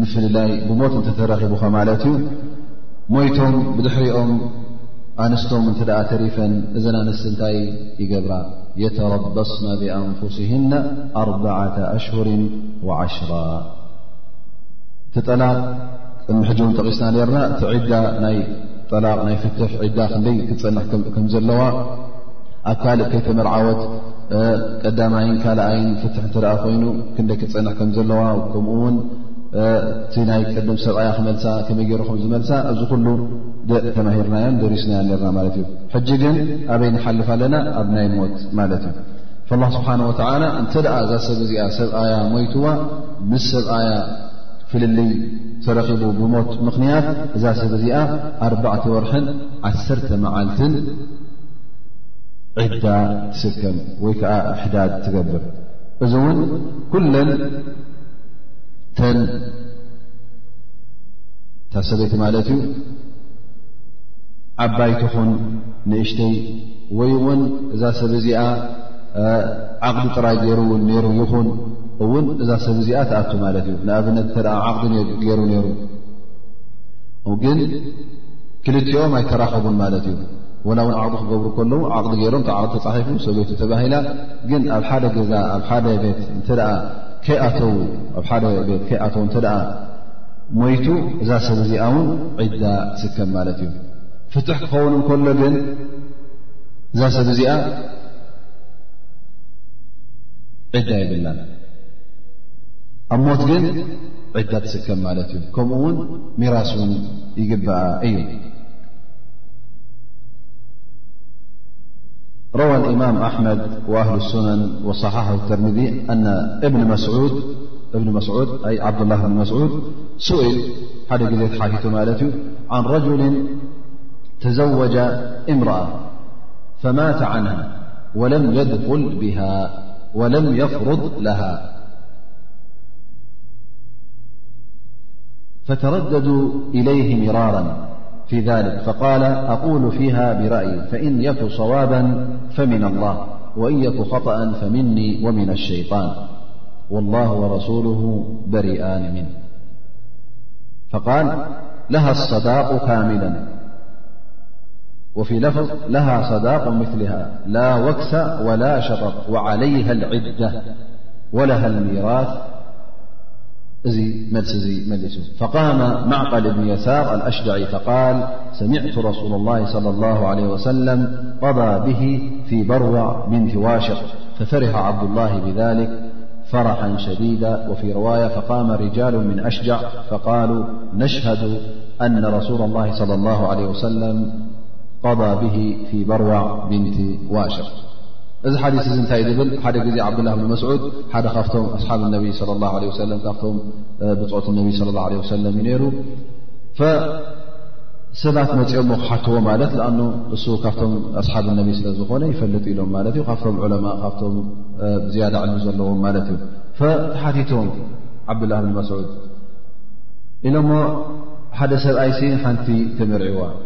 ምፍልላይ ብሞት እንተተረኺቡካ ማለት እዩ ሞይቶም ብድሕሪኦም ኣንስቶም እንተ ተሪፈን እዘን ኣንስቲ እንታይ ይገብራ የተረበስና ብኣንፍስህና ኣርባዓተ ኣሽሁር ዓሽራ እቲ ጠላቕ ቅድሚ ሕጂ እውን ጠቂስና ነርና እቲ ዒዳ ናይ ጠላቕ ናይ ፍትሕ ዒዳ ክንደይ ክፀንሕ ከም ዘለዋ ኣብ ካልእ ከይተመርዓወት ቀዳማይን ካልኣይን ፍትሕ እተ ኮይኑ ክንደ ክፀንሕ ከም ዘለዋ ከምኡ ውን እቲ ናይ ቅድም ሰብኣያ ክመልሳ ከመይ ገይሩ ከም ዝመልሳ እዚ ኩሉ ተማሂርናዮን ደሪስናዮ ነርና ማለት እዩ ሕጂ ግን ኣበይ ንሓልፍ ኣለና ኣብ ናይ ሞት ማለት እዩ ላ ስብሓን ወተላ እንተ ደኣ እዛ ሰብ እዚኣ ሰብኣያ ሞይትዋ ምስ ሰብኣያ ፍልልይ ተረኺቡ ብሞት ምኽንያት እዛ ሰብ እዚኣ ኣርባዕተ ወርሕን ዓሰርተ መዓልትን ዒዳ ትስከም ወይ ከዓ ኣሕዳድ ትገብር እዚ እውን ኩለን ተን ታሰበይቲ ማለት እዩ ዓባይ ትኹን ንእሽተይ ወይ እውን እዛ ሰብ እዚኣ ዓቕዲ ጥራይ ገይሩ ውን ነይሩ ይኹን እውን እዛ ሰብ እዚኣ ትኣቱ ማለት እዩ ንኣብነት ተ ዓቕዲ ገይሩ ነይሩ ግን ክልቲኦም ኣይተራኸቡን ማለት እዩ ወላ እውን ዓቕዲ ክገብሩ ከለዉ ዓቕዲ ገይሮም እቲ ዓቕዲ ተፃሒፉ ሰበይቱ ተባሂላ ግን ኣብ ሓደ ገዛ ኣብ ሓደ ቤት እተ ከይኣተዉ ኣብ ሓደ ቤት ከይኣተዉ እንተ ሞይቱ እዛ ሰብ እዚኣ እውን ዒዳ ትስከም ማለት እዩ ፍትሕ ክኸውን እንከሎ ግን እዛ ሰብ እዚኣ ዒዳ የብላን ኣብ ሞት ግን ዒዳ ትስከም ማለት እዩ ከምኡ እውን ሚራስ እውን ይግባኣ እዩ روى الإمام أحمد وأهل السنن وصحاحه الترمذي أن معبن مسعود أ عبدالله بن مسعود سئل حد جزيت حهته مالت ي عن رجل تزوج امرأة فمات عنها ولم يدخل بها ولم يفرض لها فترددوا إليه مرارا في ذلك فقال أقول فيها برأي فإن يك صوابا فمن الله وإن يك خطأ فمني ومن الشيطان والله ورسوله برئان منه فقال لها الصداق كاملا وفي لفظ لها صداق مثلها لا وكس ولا شطر وعليها العدة ولها الميراث مسزي ملس فقام معقل بن يسار الأشجعي فقال سمعت رسول الله - صلى الله عليه وسلم - قضى به في بروع بنت واشق ففرح عبد الله بذلك فرحا شديدا وفي رواية فقام رجال من أشجع فقالوا نشهد أن رسول الله -صلى الله عليه وسلم قضى به في بروع بنت واشق እዚ ሓዲስ እዚ እንታይ ዝብል ሓደ ግዜ ዓብዱላ ብን መስዑድ ሓደ ካብቶም ኣስሓብ ነቢ ለ ላ ለ ሰለም ካብቶም ብፆት ነቢ ለ ላ ለ ሰለም እዩ ነይሩ ሰባት መፅኦም ሞ ክሓትዎ ማለት ኣ እሱ ካብቶም ኣስሓብ ነቢ ስለ ዝኾነ ይፈልጥ ኢሎም ማለት እዩ ካብቶም ዑለማ ካብቶም ዝያዳ ዕልሚ ዘለዎም ማለት እዩ ተሓቲቶም ዓብዱላ ብን መስዑድ ኢሎሞ ሓደ ሰብኣይሲ ሓንቲ ተመርዕዋ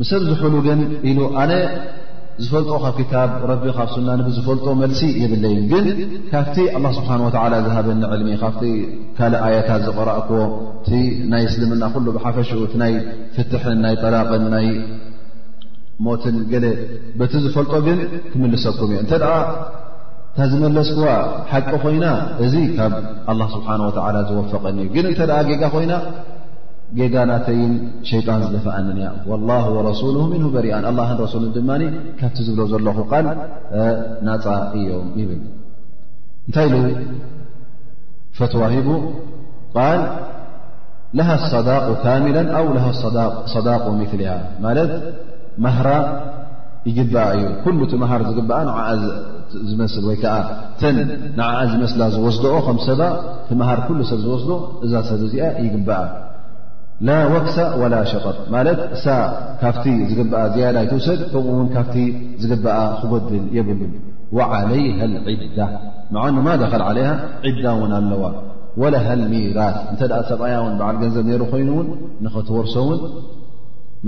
ምሰብ ዝሑሉ ግን ኢሉ ኣነ ዝፈልጦ ካብ ክታብ ረቢ ካብ ሱና ንቢ ዝፈልጦ መልሲ የብለይን ግን ካብቲ ኣላ ስብሓን ወተላ ዝሃበኒ ዕልሚ ካብቲ ካልእ ኣያታት ዝቕራእክዎ እቲ ናይ እስልምና ኩሉ ብሓፈሽኡ እቲ ናይ ፍትሕን ናይ ጠላቕን ናይ ሞትን ገለ በቲ ዝፈልጦ ግን ክምልሰኩም እዮ እንተ ደኣ እታ ዝመለስክዋ ሓቂ ኮይና እዚ ካብ ኣላ ስብሓን ወተላ ዝወፈቐኒ እዩ ግን እንተ ጌጋ ኮይና ጌጋ ናተይን ሸይጣን ዝደፍኣንን እያ ላ ወረሱሉ ምን በሪኣን ኣላ ረሱሉን ድማ ካብቲ ዝብሎ ዘለኹ ቃል ናፃ እዮም ይብል እንታይ ኢሉ ፈትዋ ሂቡ ቃል ለሃ ኣሰዳቅ ካሚላ ኣው ለሃ ኣሰዳቅ ምልያ ማለት ማህራ ይግባኣ እዩ ኩሉ እቲ መሃር ዝግበኣ ንዓ ዝመስል ወይ ከዓ ተን ንዓ ዝመስላ ዝወስድኦ ከም ሰባ እቲ መሃር ኩሉ ሰብ ዝወስዶ እዛ ሰብ እዚኣ ይግብኣ ላ ወክሳ ወላ ሸጠር ማለት እሳ ካብቲ ዝግብኣ ዝያዳ ኣይትውሰድ ከምኡ ውን ካብቲ ዝግብኣ ክጎድል የብሉን ዓለይሃ ልዒዳ መዓኑ ማ ደኸል ዓለይሃ ዒዳ እውን ኣለዋ ወለሃ ልሚራት እንተ ሰብኣያ ውን በዓል ገንዘብ ነይሩ ኮይኑ ውን ንኸትወርሶ ውን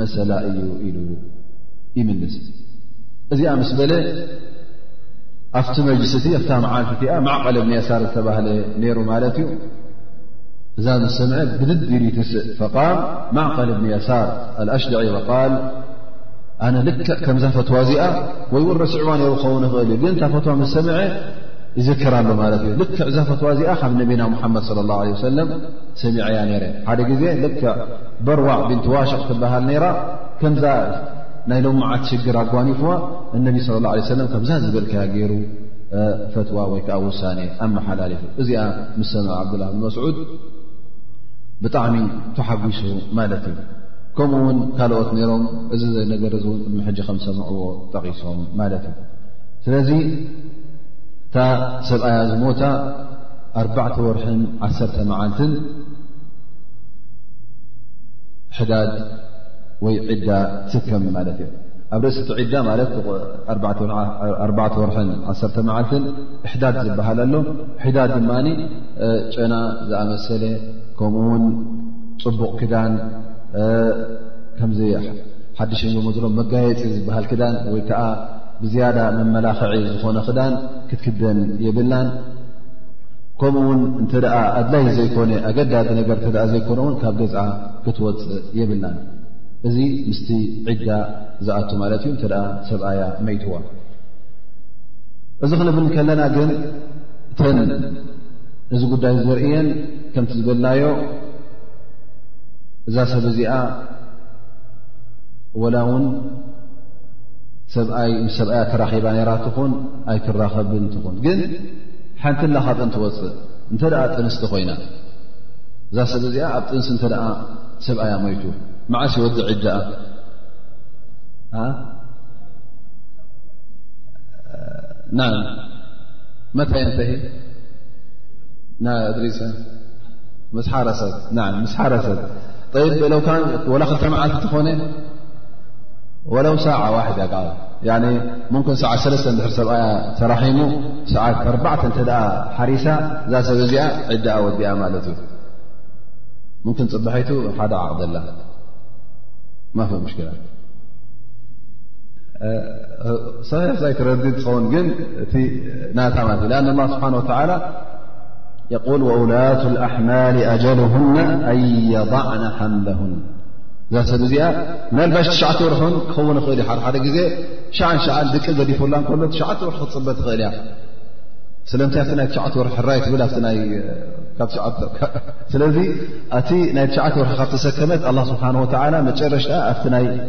መሰላ እዩ ኢሉ ይምልስ እዚኣ ምስ በለ ኣብቲ መጅልሲ እቲ ኣብታ መዓልቲ እቲኣ ማዕቐል ኣብኒያሳር ዝተባህለ ነይሩ ማለት እዩ እዛ ዝሰምዐ ብድድ ኢሉ ይትስእ ፈቃም ማዕቀል እብኒ የሳር ኣልኣሽድዒ ወቃል ኣነ ልክዕ ከምዛ ፈትዋ እዚኣ ወይ እውን ረስዕዋ ነሩ ክኸውን ይኽእል እዩ ግን እታ ፈትዋ ምስ ሰምዐ ይዝክር ኣሎ ማለት እዩ ልክዕ እዛ ፈትዋ እዚኣ ካብ ነቢና ሙሓመድ ስለ ላሁ ለ ወሰለም ሰሚዐያ ነረ ሓደ ግዜ ልክዕ በርዋዕ ብንቲ ዋሸቕ ትበሃል ነይራ ከምዛ ናይ ሎምዓት ሽግር ኣጓኒፍዋ እነቢ ስለ ላ ለ ሰለም ከምዛ ዝበልካያ ገይሩ ፈትዋ ወይ ከዓ ውሳኔ ኣመሓላሊፉ እዚኣ ምስ ሰምዐ ዓብዱላ ብን መስዑድ ብጣዕሚ ተሓጒሱ ማለት እዩ ከምኡ ውን ካልኦት ነይሮም እዚ ነገር እ ን ቅድሚ ሕጂ ከም ሰምዕዎ ጠቒሶም ማለት እዩ ስለዚ እታ ሰብኣያ ዝሞታ ኣርባዕተ ወርሒን ዓሰርተ መዓልትን ሕዳድ ወይ ዒዳ ትስከም ማለት እዩ ኣብ ርእሲቲ ዒዳ ማለት ኣርባዕተ ወርሒን ዓሰርተ መዓልትን ሕዳድ ዝበሃል ኣሎ ሕዳድ ድማ ጨና ዝኣመሰለ ከምኡ ውን ፅቡቕ ክዳን ከምዚ ሓድሽ ንዘመዝሎ መጋየፂ ዝበሃል ክዳን ወይ ከዓ ብዝያዳ መመላኽዒ ዝኾነ ክዳን ክትክደን የብላን ከምኡ ውን እንተ ኣድላይ ዘይኮነ ኣገዳዲ ነገር እተ ዘይኮነ ውን ካብ ገዝዓ ክትወፅእ የብላን እዚ ምስቲ ዒዳ ዝኣቱ ማለት እዩ እተ ሰብኣያ መይትዋ እዚ ክንብል ከለና ግን እተን እዚ ጉዳይ ዘርእየን ከምቲ ዝበልናዮ እዛ ሰብ እዚኣ ወላ እውን ሰብኣይ ምስ ሰብኣያ ተራኺባ ነራ ትኹን ኣይትራኸብን ትኹን ግን ሓንቲ ላ ካብእን ትወፅእ እንተ ደኣ ጥንስቲ ኮይና እዛ ሰብ እዚኣ ኣብ ጥንሲ እንተ ደኣ ሰብኣያ ሞይቱ መዓስ ይወዲ ዕጃኣ ና መታ ንተ ና እድሪሰ ምስ ሓረሰብ ምስ ሓረሰብ ለው ካ ወላ ክልተ መዓልቲ ትኾነ ወለው ሳዓ ዋሕዳ ዓ ሙምክን ሰዓ ሰለስተ ድሕር ሰብኣያ ተራሒሙ ሰዓት ኣርባዕተ እንተ ሓሪሳ እዛ ሰብ እዚኣ ዕዳኣ ወዲኣ ማለት እዩ ሙምክን ፅባሒቱ ሓደ ዓቕደላ ማፍ ሙሽክላ ሰሒሕ ዘይትረዲ ትኸውን ግን እቲ ናታ ማለት እ ኣን ላ ስብሓን ወተላ የል ወውላት ኣሕማል ኣጀልሁና ኣየضዕና ሓምለሁን እዛ ሰብ እዚኣ ምናልባሽ ትሽዓተ ወርሑን ክኸውን ይኽእል እዩ ሓሓደ ግዜ ሸዓን ሸዓን ድቂ ገዲፉላ ከሎ ትሽዓተ ወርሒ ክትፅበ ትኽእል እያ ስለምንታይ እቲ ናይ ትሽዓተ ወርሒ ሕራይ ትብል ስለዚ እቲ ናይ ትሽዓተ ወርሒ ካብ ተሰከመት ኣላ ስብሓን ወተላ መጨረሽታ ኣብቲ ናይ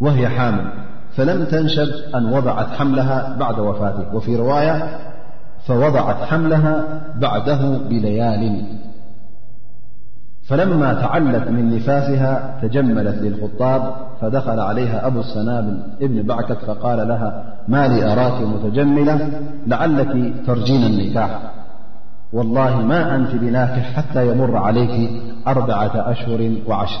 وهي حامل فلم تنشب أن وضعت حملها بعد وفاته وفي رواية فوضعت حملها بعده بليال فلما تعلت من نفاسها تجملت للخطاب فدخل عليها أبو السنابل بن بعكك فقال لها ما لي أراك متجملة لعلك ترجين النكاح والله ما أنت بنافح حتى يمر عليك أربعة أشهر وعشر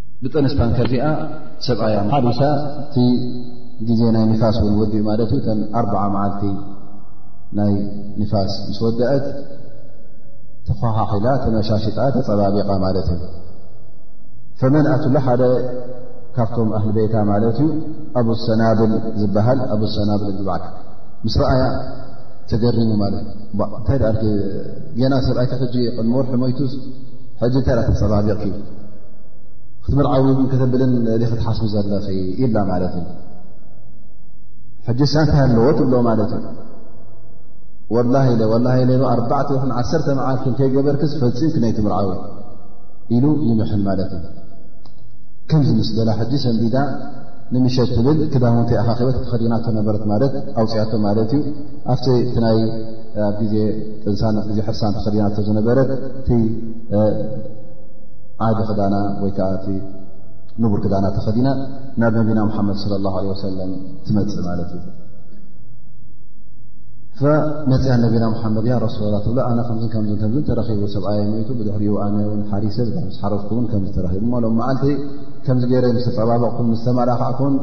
ብጥንስታን ከዚኣ ሰብኣያ ሓሪሳ እቲ ግዜ ናይ ንፋስ ውን ወዲኡ ማለት እዩ ከም ኣርዓ መዓልቲ ናይ ንፋስ ምስ ወደአት ተኳሓኺላ ተመሻሽጣ ተፀባቢቓ ማለት እዩ ፈመንኣትሉ ሓደ ካብቶም ኣህሊ ቤታ ማለት እዩ ኣብ ሰናብል ዝበሃል ኣብ ሰናብል ዝባዕ ምስ ረኣያ ተገሪሙ ማለት እዩ እንታይ ደ ገና ሰብኣይካ ሕጂ ቅድሚ ወርሒ ሞይቱስ ሕጂ እንታይ ደ ተፀባቢቕ እዩ ክትምርዓዊ ከተብልን ክትሓስቢ ዘለኺ ይብላ ማለት እዩ ሕጂ ሳንታይ ኣለዎ ትብሎ ማለት እዩ ወላ ኢለ ወላ ኢለ ኣርባዕተ ይኹን ዓሰርተ መዓልት ከይገበርክ ዝፈፂም ክነይ ትምርዓዊ ኢሉ ይምሕል ማለት እዩ ከምዚ ምስ በላ ሕጂ ሰንቢዳ ንምሸት ትብል ክዳውንቲ ኣኻኺበት ተኸዲናቶ ነበረት ማለት ኣውፅያቶ ማለት እዩ ኣብቲ እቲ ናይ ኣብ ግዜ ጥንሳን ግዜ ሕርሳን ተኸዲናቶ ዝነበረት እቲ ዓዲ ክዳና ወይ ከዓ እቲ ንቡር ክዳና ተኸዲና ናብ ነቢና ሙሓመድ ለ ላ ለ ወሰለም ትመፅእ ማለት እዩ መፅያ ነቢና ሙሓመድ ያ ረሱላ ላ ትብሎ ኣነ ከምዝን ከምዝን ከምዝን ተረኺቡ ሰብኣየ ሞይቱ ብድሕሪኡ ኣነ ውን ሓሪሰ ምስ ሓረፍኩ ውን ከምዚ ተረኺቡ ሎም መዓልቲ ከምዚ ገይረ ምስ ተፀባበቕኩም ምስ ተመላካዕኩን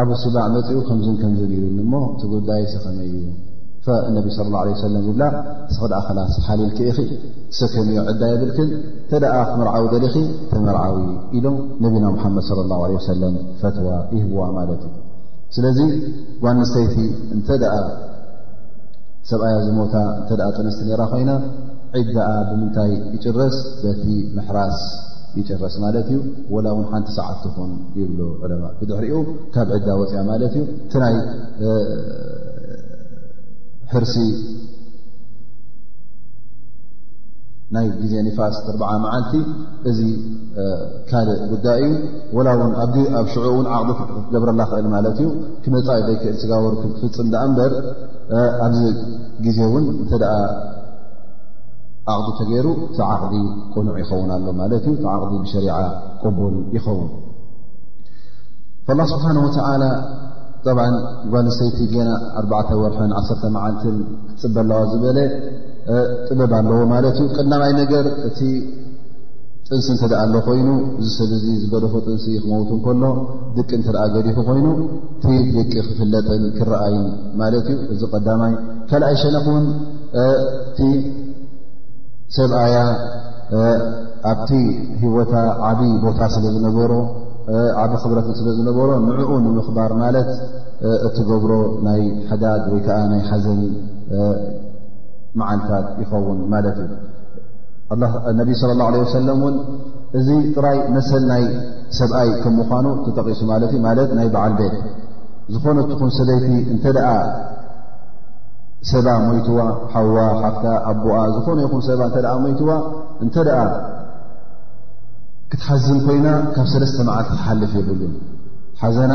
ኣብ ስባዕ መፅኡ ከምዝን ከምዝን ይብል እሞ እቲ ጉዳይ ሰኸመይ እዩ ፈእነቢ ለ ላ ለ ሰለም ይብላ ስኽድኣ ኸላስ ሓሊልኪ ኢኺ ሰተምዮ ዕዳ የብልክን እንተ ደኣ ክምርዓዊ ደሊኺ ተመርዓዊ ኢሎም ነቢና ሙሓመድ ለ ላሁ ለ ወሰለም ፈትዋ ይህብዋ ማለት እዩ ስለዚ ጓንስተይቲ እንተ ደኣ ሰብኣያ ዝሞታ እንተ ደኣ ጥንስቲ ነራ ኮይና ዒዳኣ ብምንታይ ይጭረስ በቲ ምሕራስ ይጭረስ ማለት እዩ ወላ እውን ሓንቲ ሰዓት ትኹን ይብሉ ዕለማ ብድሕሪኡ ካብ ዕዳ ወፅያ ማለት እዩ እቲ ናይ ሕርሲ ናይ ግዜ ኒፋስ እርዓ መዓልቲ እዚ ካልእ ጉዳይ እዩ ወላ ውን ኣብ ሽዑ እውን ዓቕዲ ክትገብረላ ክእል ማለት እዩ ክመፃ ዩ ዘይክእል ስጋወር ክትፍፅም ዳኣ እምበር ኣብዚ ግዜ እውን እንተ ዓቕዲ ተገይሩ እቲ ዓቕዲ ቁኑዕ ይኸውን ኣሎ ማለት እዩ እቲ ዓቕዲ ብሸሪዓ ቅቡል ይኸውን ላ ስብሓን ወተላ ብ ጓልሰይቲ ገና ኣርባዕተ ወርሐን ዓሰርተ መዓልትን ፅበ ኣለዋ ዝበለ ጥበብ ኣለዎ ማለት እዩ ቀዳማይ ነገር እቲ ጥንሲ እንተ ኣ ኣሎ ኮይኑ እዚ ሰብ እዚ ዝገደፉ ጥንሲ ክመውት ከሎ ድቂ እንትኣ ገዲፉ ኮይኑ እቲ ድቂ ክፍለጥን ክረኣይን ማለት እዩ እዚ ቀዳማይ ካልኣይ ሸነክ እውን እቲ ሰብኣያ ኣብቲ ህወታ ዓብይ ቦታ ስለዝነበሮ ዓብ ክብረትን ስለዝነበሮ ንዕኡ ንምኽባር ማለት እትገብሮ ናይ ሓዳድ ወይ ከዓ ናይ ሓዘን መዓልታት ይኸውን ማለት እዩ ነቢ ስለ ላ ለ ወሰለም እውን እዚ ጥራይ መሰል ናይ ሰብኣይ ከም ምኳኑ ተጠቂሱ ማለት እዩ ማለት ናይ በዓል ቤት ዝኾነት ትኹን ሰበይቲ እንተ ደኣ ሰባ ሞይትዋ ሓዋ ሓፍታ ኣቦኣ ዝኾነ ይኹን ሰባ እተ ሞይትዋ እንተ ደኣ ክትሓዝን ኮይና ካብ ሰለስተ መዓልቲ ትሓልፍ የብሉን ሓዘና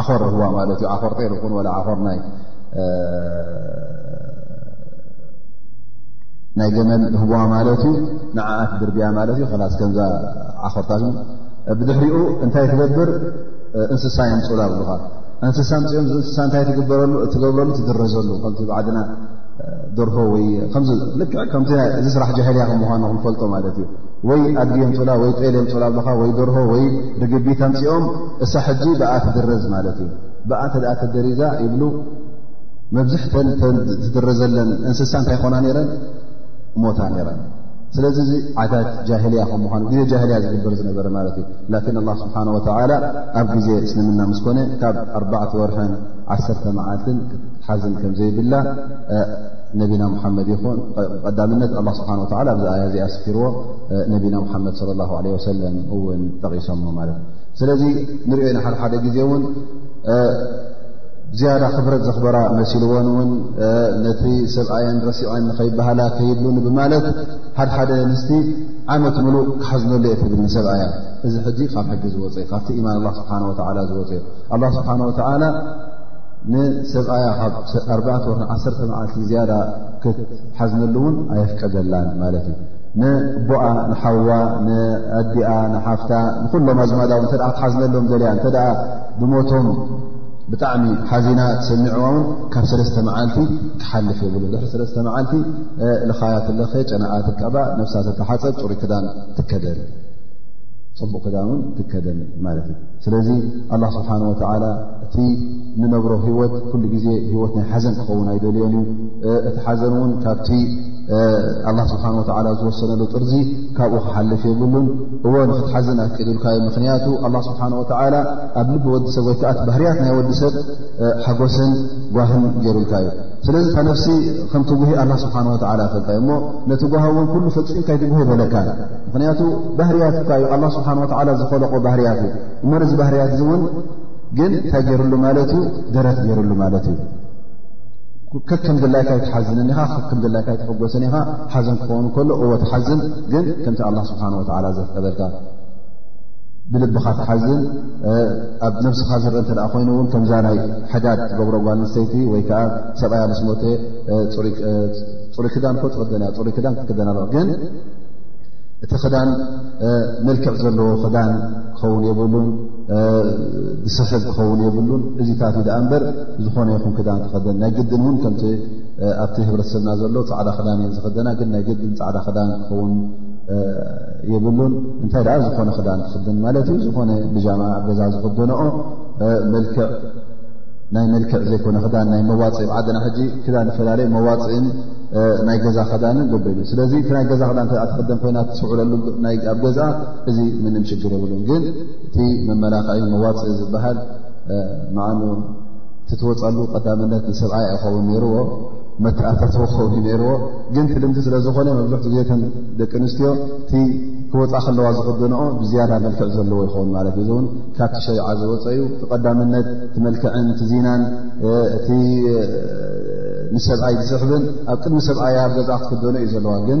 ዓኾር ህዋ ማለት እዩ ዓኾር ጤል ይኹን ወላ ዓኾር ናይ ናይ ገመል ህዋ ማለት እዩ ንዓኣት ድርብያ ማለት እዩ ከላስ ከምዛ ዓኾርታ ብድሕሪኡ እንታይ ትገብር እንስሳ የምፅላ ብሉኻ እንስሳ ምፅኦም እንስሳ እንታይ ትገብረሉ ትድረዘሉ ከምቲ ብዓድና ደርሆ ወይ ልክዕ ከምዚ ስራሕ ጃህልያ ከም ምኳኑ ክንፈልጦ ማለት እዩ ወይ ኣድጊ የምፁላ ወይ ጤል የምፁላ ብሎኻ ወይ ደርሆ ወይ ርግቢት ኣምፂኦም እሳ ሕጂ ብኣ ትድረዝ ማለት እዩ ብኣ እንተ ደኣ ተደሪዛ ይብሉ መብዝሕተን ትድረዘለን እንስሳ እንታይ ይኮና ነረን ሞታ ነረን ስለዚ እዚ ዓዳት ጃህልያ ከም ምኳኑ ግዜ ጃህልያ ዝግበር ዝነበረ ማለት እዩ ላኪን ኣላ ስብሓን ወተላ ኣብ ግዜ እስልምና ምስ ኮነ ካብ ኣርባዕተ ወርሐን ዓሰርተ መዓልትን ክትሓዝን ከምዘይብላ ነቢና ሙሓመድ ይኹን ቀዳምነት ኣላ ስብሓን ወላ ኣብዚ ኣያ እዚኣ ስፊርዎ ነቢና ሙሓመድ ለ ላ ለ ወሰለም እውን ጠቒሶሞ ማለት እዩ ስለዚ ንሪኦ ኢና ሓደ ሓደ ግዜ እውን ዝያዳ ክብረት ዘኽበራ መሲልዎን እውን ነቲ ሰብኣየን ረሲዐን ንኸይበሃላ ከይድሉኒ ብማለት ሓደሓደ ንስቲ ዓመት ምሉእ ክሓዝነሉ እየ ትብል ንሰብኣያ እዚ ሕጂ ካብ ሕጊ ዝወፀ ካብቲ ኢማን ኣላ ስብሓን ወላ ዝወፀ ኣላ ስብሓን ወተዓላ ንሰብኣያ ካብ ኣርባዕተ ወርሒ ዓሰርተ መዓልቲ ዝያዳ ክትሓዝነሉ እውን ኣየፍቀደላን ማለት እዩ ንቦኣ ንሓዋ ንኣዲኣ ንሓፍታ ንኩሎም ኣዝማዳ እ ክትሓዝነሎም ዘልያ እተ ብሞቶም ብጣዕሚ ሓዚና ትሰሚዕዋ ውን ካብ ሰለስተ መዓልቲ ክሓልፍ የብሉ ድ ሰለስተ መዓልቲ ልኻያ ትለኸ ጨናኣ ትቀባ ነብሳ ተተሓፀብ ፅሩ ክዳን ትከደል ፅቡቕ ክዳን ውን ትከደል ማለት እዩ ስለዚ ኣላ ስብሓን ወተላ እቲ ንነብሮ ህወት ኩሉ ግዜ ህወት ናይ ሓዘን ክኸውን ኣይደልዮን እዩ እቲ ሓዘን እውን ካብቲ ኣላ ስብሓን ወተላ ዝወሰነሉ ጥርዚ ካብኡ ክሓልፍ የብሉን እዎ ንክትሓዝን ኣፍቂዱልካ ዩ ምክንያቱ ኣላ ስብሓን ወተላ ኣብ ልቢ ወዲሰብ ወይ ከዓት ባህርያት ናይ ወዲሰብ ሓጎስን ጓህን ገይሩልካ እዩ ስለዚ እታ ነፍሲ ከምቲ ጉሂ ኣላ ስብሓን ወተላ ፈልካ እዩሞ ነቲ ጓሃ እውን ኩሉ ፈፂምካ ይትጉሂ በለካ ምክንያቱ ባህርያት እካ እዩ ኣላ ስብሓን ወተላ ዝኸለቆ ባህርያት እዩ እሞ ነዚ ባህርያት እዚ እውን ግን እንታይ ገይርሉ ማለት እዩ ደረት ገይርሉ ማለት እዩ ከከም ድላይካ ይትሓዝንን ኢኻ ከከም ድላይካ ይትሕጎስን ኢኻ ሓዘን ክኸውን ከሎ እዎ ትሓዝን ግን ከምቲ ኣላ ስብሓን ወላ ዘፍቀደልካ ብልብኻ ትሓዝን ኣብ ነብስኻ ዝርአ እተ ኮይኑ እውን ከምዛ ናይ ሕዳድ ትገብሮ ጓል ንሰይቲ ወይ ከዓ ሰብኣያ ምስ ሞተ ፅሩይ ክዳን ኮ ትክደን እያ ፅሩይ ክዳን ክትክደን ኣለ ግን እቲ ክዳን መልክዕ ዘለዎ ክዳን ክኸውን የብሉን ዝስሕብ ክኸውን የብሉን እዚታት ዩ ድኣ እምበር ዝኾነ ይኹን ክዳን ክኸደን ናይ ግድን እውን ከምቲ ኣብቲ ህብረተሰብና ዘሎ ፃዕዳ ክዳን እየን ዝኸደና ግን ናይ ግድን ፃዕዳ ክዳን ክኸውን የብሉን እንታይ ደኣ ዝኾነ ክዳን ክኽደን ማለት እዩ ዝኾነ ብጃማ ኣብ ገዛ ዝኽደንኦ መልክዕ ናይ መልክዕ ዘይኮነ ክዳን ናይ መዋፅኢ ብዓድና ሕጂ ክዳን ዝፈላለየ መዋፅእን ናይ ገዛ ክዳንን በበሉ ስለዚ ናይ ገዛ ክዳን ተክደን ኮይና ትስዕረሉ ኣብ ገዛ እዚ ምንም ሽግር የብሉን ግን እቲ መመላኽዒ መዋፅኢ ዝበሃል ንዓኑ እቲ ትወፃሉ ቀዳምነት ንሰብኣይ ኣይኸውን ነይርዎ መተኣታተ ክኸውን ዩ ነይርዎ ግን ቲ ልምዲ ስለ ዝኾነ መብዝሕቲ ግዜ ተን ደቂ ኣንስትዮ እቲ ክወፃ ከለዋ ዝኽደንኦ ብዝያዳ መልክዕ ዘለዎ ይኸውን ማለት እዩ እዚእውን ካብቲ ሸሪዓ ዝወፀ እዩ እቲ ቀዳምነት እቲ መልክዕን እቲ ዚናን እቲ ንሰብኣይ ዝስሕብን ኣብ ቅድሚ ሰብኣያ ገዛ ክትክደኖ እዩ ዘለዋ ግን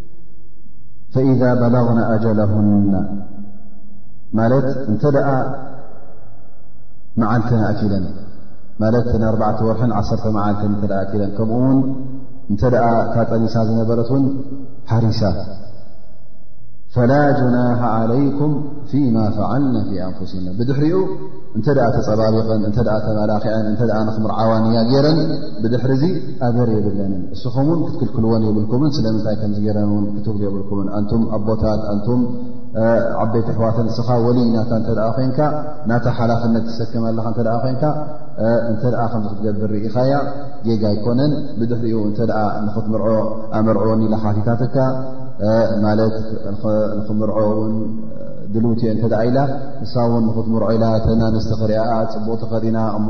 ፈኢዛ በላغና ኣጀላሁና ማለት እንተ ደኣ መዓልትን ኣትለን ማለት ንኣርባዕተ ወርሒን ዓሰርተ መዓልትን እተ ኣትለን ከምኡ ውን እንተ ደኣ ካጠኒሳ ዝነበረት ውን ሓሪሳ ፈላ ጅናሓ ዓለይኩም ፊማ ፈዓልና ፊ ኣንፍሲና ብድሕሪኡ እንተ ደኣ ተፀባቢቐን እተ ተመላክዐን እተ ንክምርዓዋንያ ገይረን ብድሕሪ እዙ ኣገር የብለንን ንስኹም ውን ክትክልክልዎን የብልኩምን ስለምንታይ ከምዚ ገረን ውን ክትብሉ የብልኩምን ኣንቱም ኣቦታት ኣንቱም ዓበይቲ ኣሕዋትን እስኻ ወሊ ናታ እተ ኮንካ ናታ ሓላፍነት ትሰከም ኣለኻ እተ ኮንካ እንተ ከምዚ ክትገብር ርኢኻያ ጌጋ ኣይኮነን ብድሕሪኡ እንተ ንኽትምርዖ ኣመርዕወኒ ኢላ ሓቲታትካ ማለት ንኽምርዖ ውን ድልውትዮ እንተ ኢላ ንሳ ውን ንኽትምርዖ ኢላ ተናንስቲ ክርኣ ፅቡቕ ተኸዲና እሞ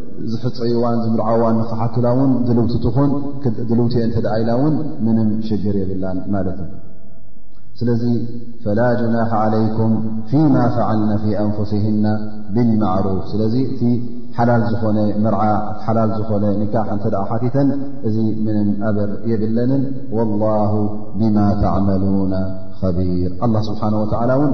ዝሕፀይዋን ዝምርዓዋን ንክሓቱላ እውን ድልውቲ ትኹን ድልውቲ እየ እንተደኣ ኢላ እውን ምንም ሽግር የብላን ማለት እዩ ስለዚ ፈላ ጅናሓ ዓለይኩም ፊማ ፈዓልና ፊ ኣንፍሲህና ብልማዕሩፍ ስለዚ እቲ ሓላል ዝኾነ መርዓ ሓላል ዝኾነ ኒካሕ እንተ ሓቲተን እዚ ምንም ኣበር የብለንን ወላሁ ብማ ተዕመሉና ኸቢር ኣላ ስብሓን ወተዓላ እውን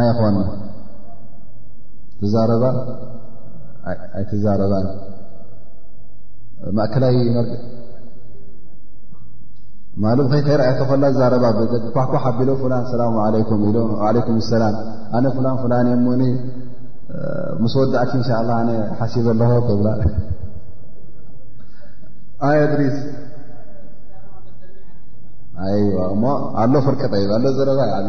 ኣይኾን ትዛረባ ኣይትዛረባን ማእከላይ መር ማሉ ከይ ከይርኣየቶ ከላ ዛረባ ኳሕኳሕ ኣቢሎ ፍላን ሰላሙ ዓለይኩም ኢሎ ዓለይኩም ሰላም ኣነ ፍላን ፍላን እየ ሞኒ ምስ ወዳእኪ እንሻ ላ ኣነ ሓሲበ ኣለኹ ክብላ ኣየድሪስ ኣይዋ እሞ ኣሎ ፍርቂ ጠይብ ኣሎ ዘረባ ይዓለ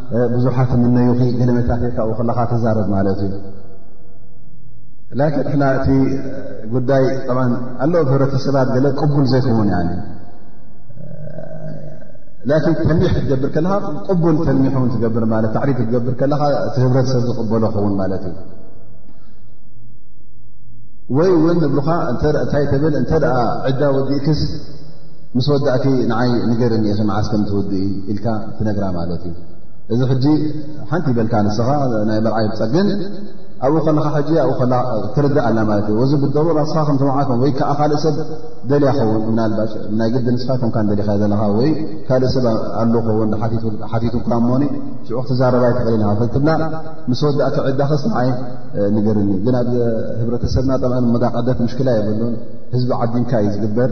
ብዙሓት ትምነዩኺ ገለ መታፊ ካብኡ ከለኻ ትዛረብ ማለት እዩ ላኪን ንሕና እቲ ጉዳይ ጠ ኣሎ ብህብረተሰባት ገለ ቅቡል ዘይኸውን ያ ላኪን ተልሚሕ ክትገብር ከለኻ ቅቡል ተልሚሕ ውን ትገብር ማለት ታዕሪፍ ክትገብር ከለኻ እቲ ህብረተሰብ ዝቕበሎ ኸውን ማለት እዩ ወይ እውን ንብልኻ እንታይ ተብል እንተ ዕዳ ወዲእክስ ምስ ወዳእኪ ንዓይ ንገርኒ ኢኺ መዓስ ከም ትውድኢ ኢልካ ትነግራ ማለት እዩ እዚ ሕጂ ሓንቲ ይበልካ ንስኻ ናይ መርዓይ ብፀግን ኣብኡ ከለኻ ሕጂ ኣብኡ ከላ ትርዳእ ኣላ ማለት እዩ ወዚ ብደሩ ራስኻ ከም ተመዓከም ወይ ከዓ ካልእ ሰብ ደልያ ኸውን ምናልባሽ ናይ ግዲ ንስኻ ከምካ ደሊኻ ዘለኻ ወይ ካልእ ሰብ ኣሉ ኸውን ሓቲቱካ እሞኒ ሽዑ ክትዛረባ ይትኽእል ኢኻ ፈልትብላ ምስ ወዳእኪ ዕዳኸስ ንዓይ ንገርኒ ግን ኣብ ህብረተሰብና ጠብዓ መጋቀደት ምሽክላ የብሉን ህዝቢ ዓዲምካ እዩ ዝግበር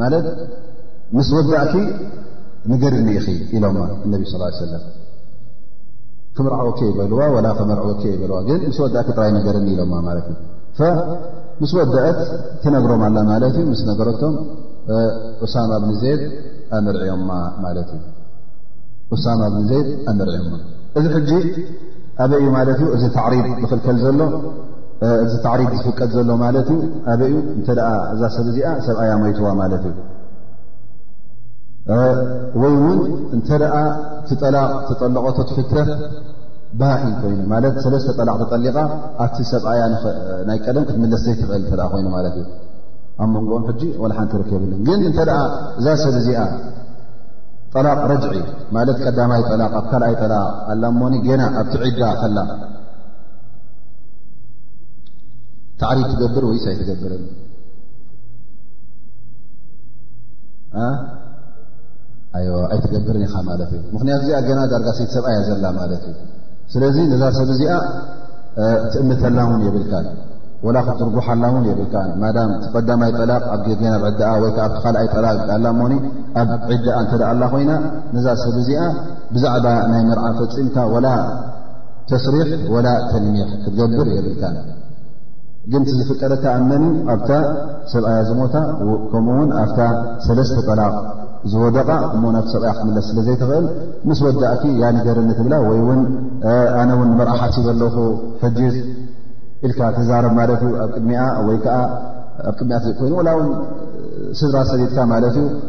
ማለት ምስ ወዳእኪ ንገርኒ ኢኺ ኢሎማ እነቢ ስ ሰለም ክምርዓወኪ ይበልዋ ወላ ክመርዕወኪ ይበልዋ ግን ምስ ወዳእኪ ጥራይ ንገርኒ ኢሎማ ማለት እዩ ምስ ወዳእት ትነግሮም ኣላ ማለት እዩ ምስ ነገረቶም ኡሳማ ብኒ ዜድ ኣምርዕዮማ ማለት እዩ ኡሳማ ብኒ ዜድ ኣምርዕዮማ እዚ ሕጂ ኣበይ እዩ ማለት እዩ እዚ ታዕሪብ ዝኽልከል ዘሎ እዚ ታዕሪድ ዝፍቀድ ዘሎ ማለት እዩ ኣበይ እዩ እንተ እዛ ሰብ እዚኣ ሰብኣያ ሞይትዋ ማለት እዩ ወይ እውን እንተ ደኣ ትጠላቕ ተጠለቐቶ ትፍትሕ ባእኢ ኮይኑ ማለት ሰለስተ ጠላቕ ተጠሊቓ ኣቲ ሰብኣያ ናይ ቀደም ክትምለስ ዘይትኽእል እተ ኮይኑ ማለት እዩ ኣብ መንጎኦም ሕጂ ወላ ሓንቲ ርክ የብልን ግን እንተ ደኣ እዛ ሰብ እዚኣ ጠላቕ ረጅዒ ማለት ቀዳማይ ጠላቕ ኣብ ካልኣይ ጠላቕ ኣላ ሞኒ ገና ኣብቲ ዒዳ ከላ ታዕሪድ ትገብር ወይስ ኣይትገብርን ኣይ ኣይትገብርን ኢኻ ማለት እዩ ምክንያቱ እዚኣ ገና ዳርጋ ሰይት ሰብኣያ ዘላ ማለት እዩ ስለዚ ነዛ ሰብ እዚኣ ትእምተላ ውን የብልካ ወላ ክትርጉሓላ ውን የብልካ ማዳም ትቀዳማይ ጠላቅ ኣብ ገና ብ ዕዳኣ ወይ ዓ ኣብቲካልኣይ ጠላቅ ኣላ ሞኒ ኣብ ዕዳኣ እንተ ኣላ ኮይና ነዛ ሰብ እዚኣ ብዛዕባ ናይ መርዓ ፈፂምካ ወላ ተስሪሕ ወላ ተልሚሕ ክትገብር የብልካን ግን እቲ ዝፍቀደካ ኣብ መን እዩ ኣብታ ሰብኣያ ዝሞታ ከምኡ ውን ኣብታ ሰለስተ ጠላቕ ዝወደቓ እሞ ናብ ሰብኣያ ክትምለስ ስለ ዘይትኽእል ምስ ወዳእኪ ያ ንገርኒ ትብላ ወይ ውን ኣነ ውን መርኣሓት በለኹ ሕጅ ኢልካ ተዛረብ ማለት እዩ ኣብ ቅድሚኣ ወይ ከዓ ኣብ ቅድሚኣ ዘይኮይኑ ላ ውን ስድራ ሰብትካ ማለት እዩ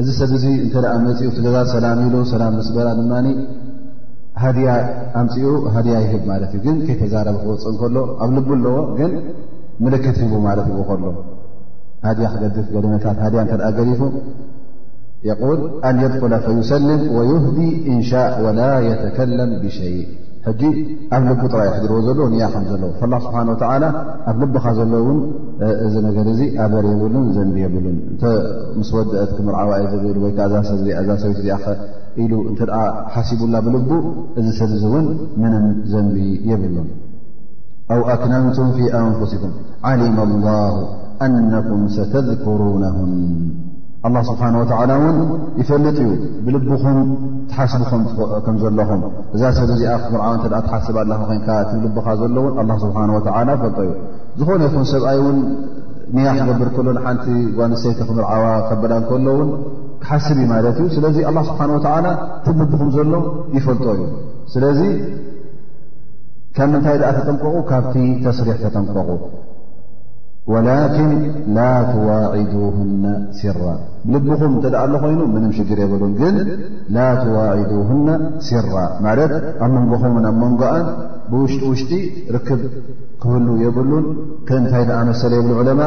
እዚ ሰብ እዚ እንተ መፅኡ ትገዛ ሰላም ኢሉ ሰላም ምስበላ ድማ ሃድያ ኣምፅኡ ሃድያ ይህብ ማለት እዩ ግን ከይተዛረበ ክወፅ ከሎ ኣብ ልቡ ኣለዎ ግን ምልክት ሂቡ ማለት ዩ ከሎ ሃድያ ክገድፍ ገደመታት ሃድያ እተ ገዲፉ የል ኣን የድኩለ ፈዩሰልም ወይህዲ እንሻ ወላ የተከለም ብሸይ ሕጂ ኣብ ልቡ ጥራይ ሕድርዎ ዘለዎ ንያ ከም ዘለዎ ላ ስብሓን ወተላ ኣብ ልብኻ ዘለውን እዚ ነገር እዚ ኣበር የብሉን ዘንቢ የብሉን ምስ ወደአት ክምርዓዋ እየ ዝብል ወይ ከዓ እዛ ሰብ እዛ ሰብይቲ እዚኣ ኢሉ እንተ ሓሲቡላ ብልቡ እዚ ሰብ እዚ እውን ምንም ዘንቢ የብሉን ኣው ኣክናንቱም ፊ ኣንፍሲኩም ዓሊማ ላሁ ኣነኩም ሰተذኩሩናሁን ኣላ ስብሓን ወተዓላ እውን ይፈልጥ እዩ ብልብኹም ትሓስብኹም ከም ዘለኹም እዛ ሰብ እዚኣ ክምርዓዋ እተ ትሓስብ ኣለኻ ኮንካ እቲ ብልብኻ ዘሎውን ኣላ ስብሓን ወተዓላ ፈልጦ እዩ ዝኾነ ይኹን ሰብኣይ እውን ንያ ክገብር ከሎ ንሓንቲ ጓንሰይቲ ክምርዓዋ ከበዳ ከሎ ውን ክሓስብ እዩ ማለት እዩ ስለዚ ኣላ ስብሓን ወተዓላ ትብብኹም ዘሎ ይፈልጦ እዩ ስለዚ ካብ ምንታይ ድኣ ተጠንቀቑ ካብቲ ተስሪሕ ተጠንቀቑ ወላኪን ላ ትዋዒዱና ሲራ ብልብኹም እንተ ኣሎ ኮይኑ ምንም ሽግር የበሉን ግን ላ ትዋዒዱና ሲራ ማለት ኣብ መንጎኹምን ኣብ መንጎኣን ብውሽጢ ውሽጢ ርክብ ክህሉ የብሉን ከእንታይ ደኣ መሰለ የብሉ ዕለማ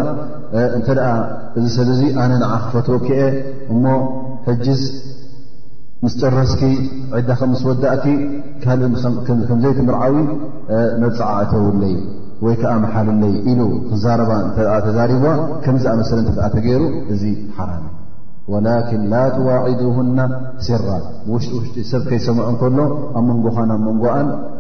እንተ እዚ ሰብ እዚ ኣነ ንዓ ክፈትወኪኤ እሞ ሕጅስ ምስ ጨረስኪ ዕዳ ከም ምስ ወዳእኪ ካልእ ከምዘይትምርዓዊ መብፅዓ እተውለይ ወይ ከዓ መሓልለይ ኢሉ ክዛረባ እተ ተዛሪብዋ ከምዝኣ መሰለ እተ ተገይሩ እዚ ሓራም እዩ ወላኪን ላ ትዋዒዱሁና ስራ ብውሽጢ ውሽጢ ሰብ ከይሰምዑ ከሎ ኣብ መንጎኻን ኣብ መንጎኣን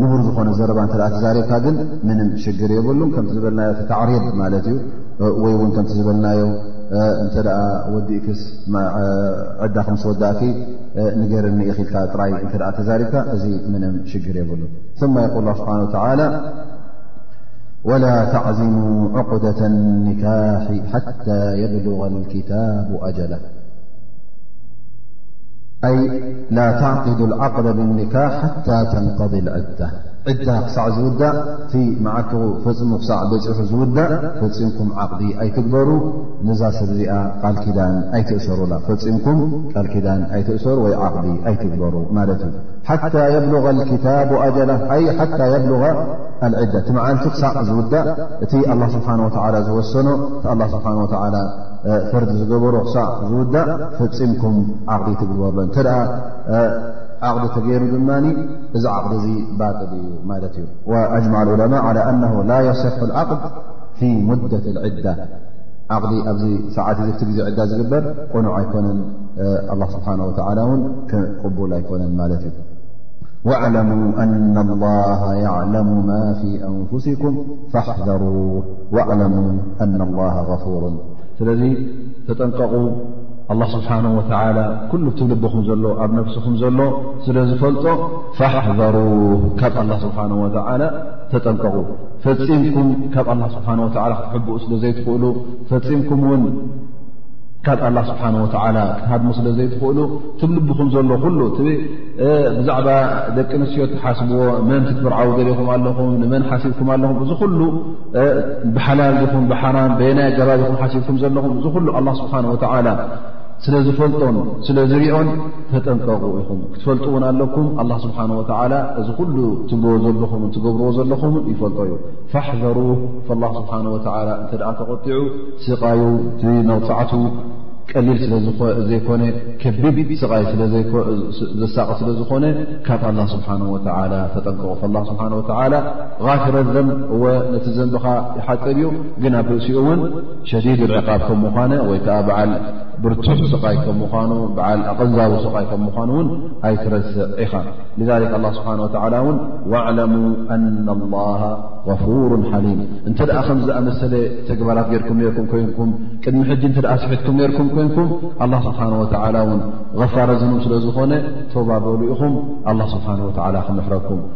ንቡር ዝኾነ ዘረባ እተ ተዛሪብካ ግን ምንም ሽግር የብሉን ከምቲ ዝበልናዮ ተዕሪብ ማለት እዩ ወይ እውን ከምቲ ዝበልናዮ እንተ ወዲእክስ ዕዳ ክምስ ወዳእኪ ንገርኒ እኺኢልካ ጥራይ እተ ተዛሪብካ እዚ ምንም ሽግር የብሉን ማ የቁል ስብሓን ተላ ወላ ተዕዚሙ ዕቁደተ ኒካሒ ሓታ የብልغ ክታቡ ኣጀላ ኣይ ላ ተዕቅዱ ዓቅደ ብኒካሕ ሓታ ተንቀض ዕዳ ዕዳ ክሳዕ ዝውዳእ እቲ መዓት ፈፅሙ ክሳዕ በፂሑ ዝውዳእ ፈፂምኩም ዓቕዲ ኣይትግበሩ ነዛ ሰብ እዚኣ ቃል ኪዳን ኣይትእሰሩላ ፈፂምኩም ቃል ኪዳን ኣይትእሰሩ ወይ ዓቕዲ ኣይትግበሩ ማለት እዩ ሓታ የብሉغ ክታቡ ኣጀላ ኣይ ሓታ የብሉغ ኣልዕዳ እቲ መዓልቲ ክሳዕ ዝውዳእ እቲ ኣላ ስብሓን ወላ ዝወሰኖ እቲ ኣላ ስብሓን ወላ ፈርዲ ዝገበሮ ክሳዕ ዝውዳእ ፈፂምኩም ዓቕዲ ትግበርሎ እንተ ዓቕዲ ተገይሩ ድማ እዚ ዓቕዲ እዚ ባጥል እዩ ማለት እዩ ኣጅማ ዑለማ ላ ኣነ ላ የስሕ ዓቅድ ፊ ሙደት ዕዳ ዓቕዲ ኣብዚ ሰዓት እዚ ቲ ግዜ ዕዳ ዝግበር ቁኑዕ ኣይኮነን ኣላ ስብሓን ወተላ እውን ክቕቡል ኣይኮነን ማለት እዩ ወኣዕለሙ ኣና ላ ያዕለሙ ማ ፊ ኣንፍስኩም ፋሕዘሩ ወኣዕለሙ ኣና ላሃ غፉሩ ስለዚ ተጠንቀቑ ኣላ ስብሓን ወተላ ኩሉ እቲ ልብኹም ዘሎ ኣብ ነብስኹም ዘሎ ስለ ዝፈልጦ ፋሕዘሩ ካብ ኣላ ስብሓን ወተላ ተጠንቀቑ ፈፂምኩም ካብ ኣላ ስብሓን ወ ክትሕብኡ ስለ ዘይትኽእሉ ፈፂምኩም እውን ካብ ኣላ ስብሓን ወተላ ክትሃድሙ ስለ ዘይትኽእሉ ትብ ልብኹም ዘሎ ኩሉ ብዛዕባ ደቂ ኣንስትዮ ትሓስብዎ መን ትትብርዓዊ ዘልኹም ኣለኹም ንመን ሓሲብኩም ኣለኹም እዚ ኹሉ ብሓላል ኹም ብሓራም በየናይ ኣገባብ ኹም ሓሲብኩም ዘለኹም እዚ ኩሉ ኣላ ስብሓን ወተዓላ ስለ ዝፈልጦን ስለ ዝርኦን ተጠንቀቑ ኢኹም ክትፈልጡ እውን ኣለኩም ኣላ ስብሓን ወተዓላ እዚ ኩሉ ትብልዎ ዘለኹም ትገብርዎ ዘለኹም ይፈልጦ እዩ ፋሕዘሩ ላ ስብሓን ወተዓላ እንተ ደኣ ተቆጢዑ ስቓዩ እቲ መቕፃዕቱ ቀሊል ስለዘይኮነ ከቢድ ስቓይ ዘሳቒ ስለ ዝኾነ ካብ ኣላ ስብሓን ወተዓላ ተጠንቀቑ ላ ስብሓን ወተዓላ غፍረ ዘም እወ ነቲ ዘንብኻ ይሓፅብ እዩ ግን ኣብ ርእሲኡ እውን ሸዲድ ዕቃብ ከም ምዃነ ወይ ከዓ በዓል ብርቱዕ ስቓይ ከም ምኳኑ በዓል ኣቐንዛቡ ስቓይ ከም ምኳኑ እውን ኣይትረስዕ ኢኻ ذ ላ ስብሓን ወላ እውን ዋዕለሙ ኣና ላሃ غፉሩ ሓሊም እንተ ደኣ ከም ዝኣመሰለ ተግባራት ጌርኩም ነርኩም ኮይንኩም ቅድሚ ሕጂ እተ ስሒትኩም ነርኩም ኮይንኩም ኣላ ስብሓን ወላ እውን غፋረ ዝኑም ስለ ዝኾነ ተባበሉ ኢኹም ኣላ ስብሓን ወላ ክምሕረኩም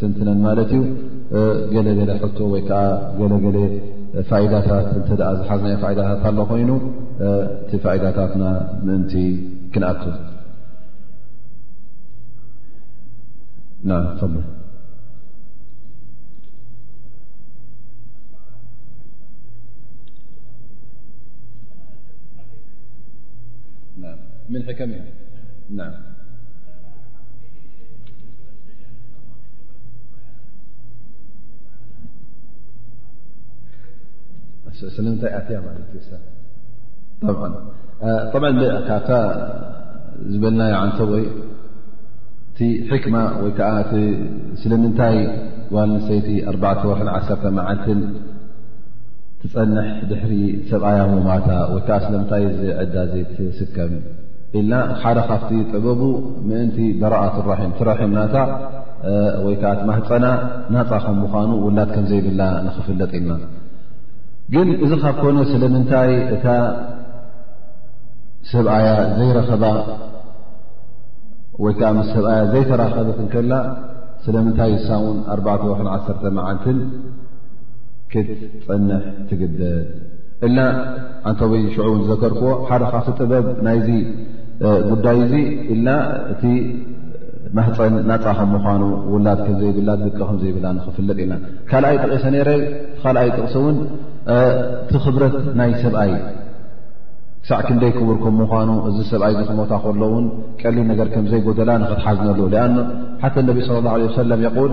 ትንትነን ማለት እዩ ገለገለ ሕቶ ወይ ከዓ ገለገለ ፋይዳታት እንተ ዝሓዝናዮ ፋይዳታት ኣሎ ኮይኑ እቲ ፋይዳታትና ምእንቲ ክንኣቱ ፈ ምን ሕከም እዩ ስለምንታይ ኣትያ ማለት እዩ ካብታ ዝበልናዮ ዓንተ ወይ እቲ ሕክማ ወይ ከዓ እ ስለምንታይ ዋል ንሰይቲ ኣርባተ ወርሒን ዓሰርተ መዓልትን ትፀንሕ ድሕሪ ሰብኣያ ሙማታ ወይከዓ ስለምንታይ ዝዕዳ ዘይትስከም ኢልና ሓደ ካብቲ ጥበቡ ምእንቲ በረኣት ራሒም ትራሒም ናታ ወይ ከዓ እቲ ማህፀና ናፃ ከም ምኳኑ ውላድ ከም ዘይብላ ንክፍለጥ ኢልና ግን እዚ ካብ ኮነ ስለምንታይ እታ ሰብኣያ ዘይረኸባ ወይ ከዓ ምስ ሰብኣያ ዘይተራኸበት እንከላ ስለምንታይ ሳውን ኣርባዕተ ወርሕን ዓሰርተ መዓልትን ክትፀንሕ ትግደል እላ ኣንቶብ ሽዑ ዝዘከርክዎ ሓደ ካብቲ ጥበብ ናይዚ ጉዳይ እዚ እላ እቲ ማህፀን ናፃ ከም ምኳኑ ውላድ ከምዘይብላ ድቂ ከምዘይብላ ንክፍልጥ ኢና ካልኣይ ጠቂሰ ነረ ካልኣይ ጥቕሲ እውን እቲ ክብረት ናይ ሰብኣይ ክሳዕ ክንደይ ክቡር ከም ምኳኑ እዚ ሰብኣይ ዝክሞታ ከሎ እውን ቀሊል ነገር ከምዘይጎደላ ንክትሓዝነሉ ኣን ሓተ ነቢ ስለ ላ ለ ሰለም የቁል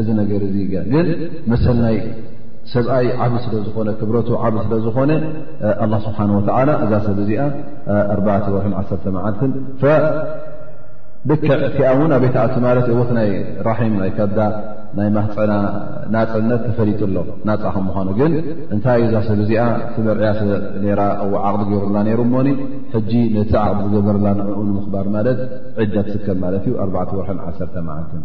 እዚ ነገር እዚ ግን መሰል ናይ ሰብኣይ ዓብ ስለ ዝኾነ ክብረቱ ዓብ ስለ ዝኾነ ኣላ ስብሓን ወተዓላ እዛ ሰብ እዚኣ ኣርባዕተ ወርሒን ዓሰርተ መዓልትን ልክዕ እቲኣ እውን ኣበይ ተኣቱ ማለት እወት ናይ ራሒም ናይ ከብዳ ናይ ማህፀና ናፅነት ተፈሊጡ ኣሎ ናፃ ከም ምዃኑ ግን እንታይ እዛ ሰብ እዚኣ ትመርዕያ ስለ ነራ እዎ ዓቕዲ ገይሩላ ነይሩ እሞኒ ሕጂ ነቲ ዓቕዲ ዝገበርላ ንዕኡ ንምኽባር ማለት ዕደት ስከም ማለት እዩ ኣርባዕተ ወርሒን ዓሰርተ መዓልትን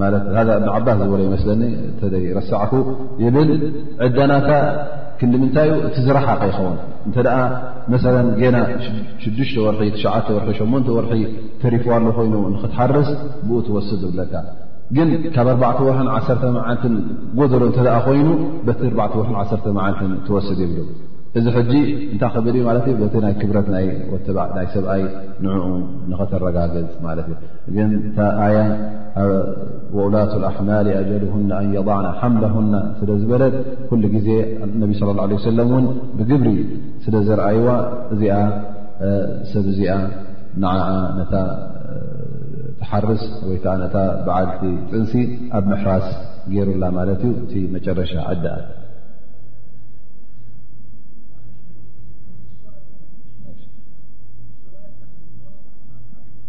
ማለት ብ ዓባስ ዝበሎ ይመስለኒ እተይ ረሳዕኩ ይብል ዕደናታ ክንዲ ምንታይ እዩ እቲ ዝረሓቀ ይኸውን እንተ መሰ ገና ሽዱሽተ ወርሒ ትሸ ወርሒ ሸሞንተ ወርሒ ተሪፍዋሉ ኮይኑ ንክትሓርስ ብኡ ትወስድ ዝብለካ ግን ካብ ኣርባዕተ ወርሒን ዓሰርተ መዓልትን ጎደሎ እተ ኮይኑ በቲ ኣርባዕተ ወርሒን ዓሰርተ መዓልትን ትወስድ ይብሉ እዚ ሕጂ እንታይ ክብል እዩ ማለት እዩ በቲ ናይ ክብረት ናይ ሰብኣይ ንዕኡ ንኸተረጋገፅ ማለት እዩ ግን እታ ኣያ ወውላቱ ኣሕማል ኣጀልሁና ኣን የضዕና ሓምለሁና ስለ ዝበለት ኩሉ ግዜ ነቢ ስለ ላ ለ ሰለም እውን ብግብሪ ስለ ዘርኣይዋ እዚኣ ሰብ እዚኣ ንዓ ነታ ትሓርስ ወይ ከዓ ነታ በዓልቲ ፅንሲ ኣብ ምሕራስ ገይሩላ ማለት እዩ እቲ መጨረሻ ዕድኣ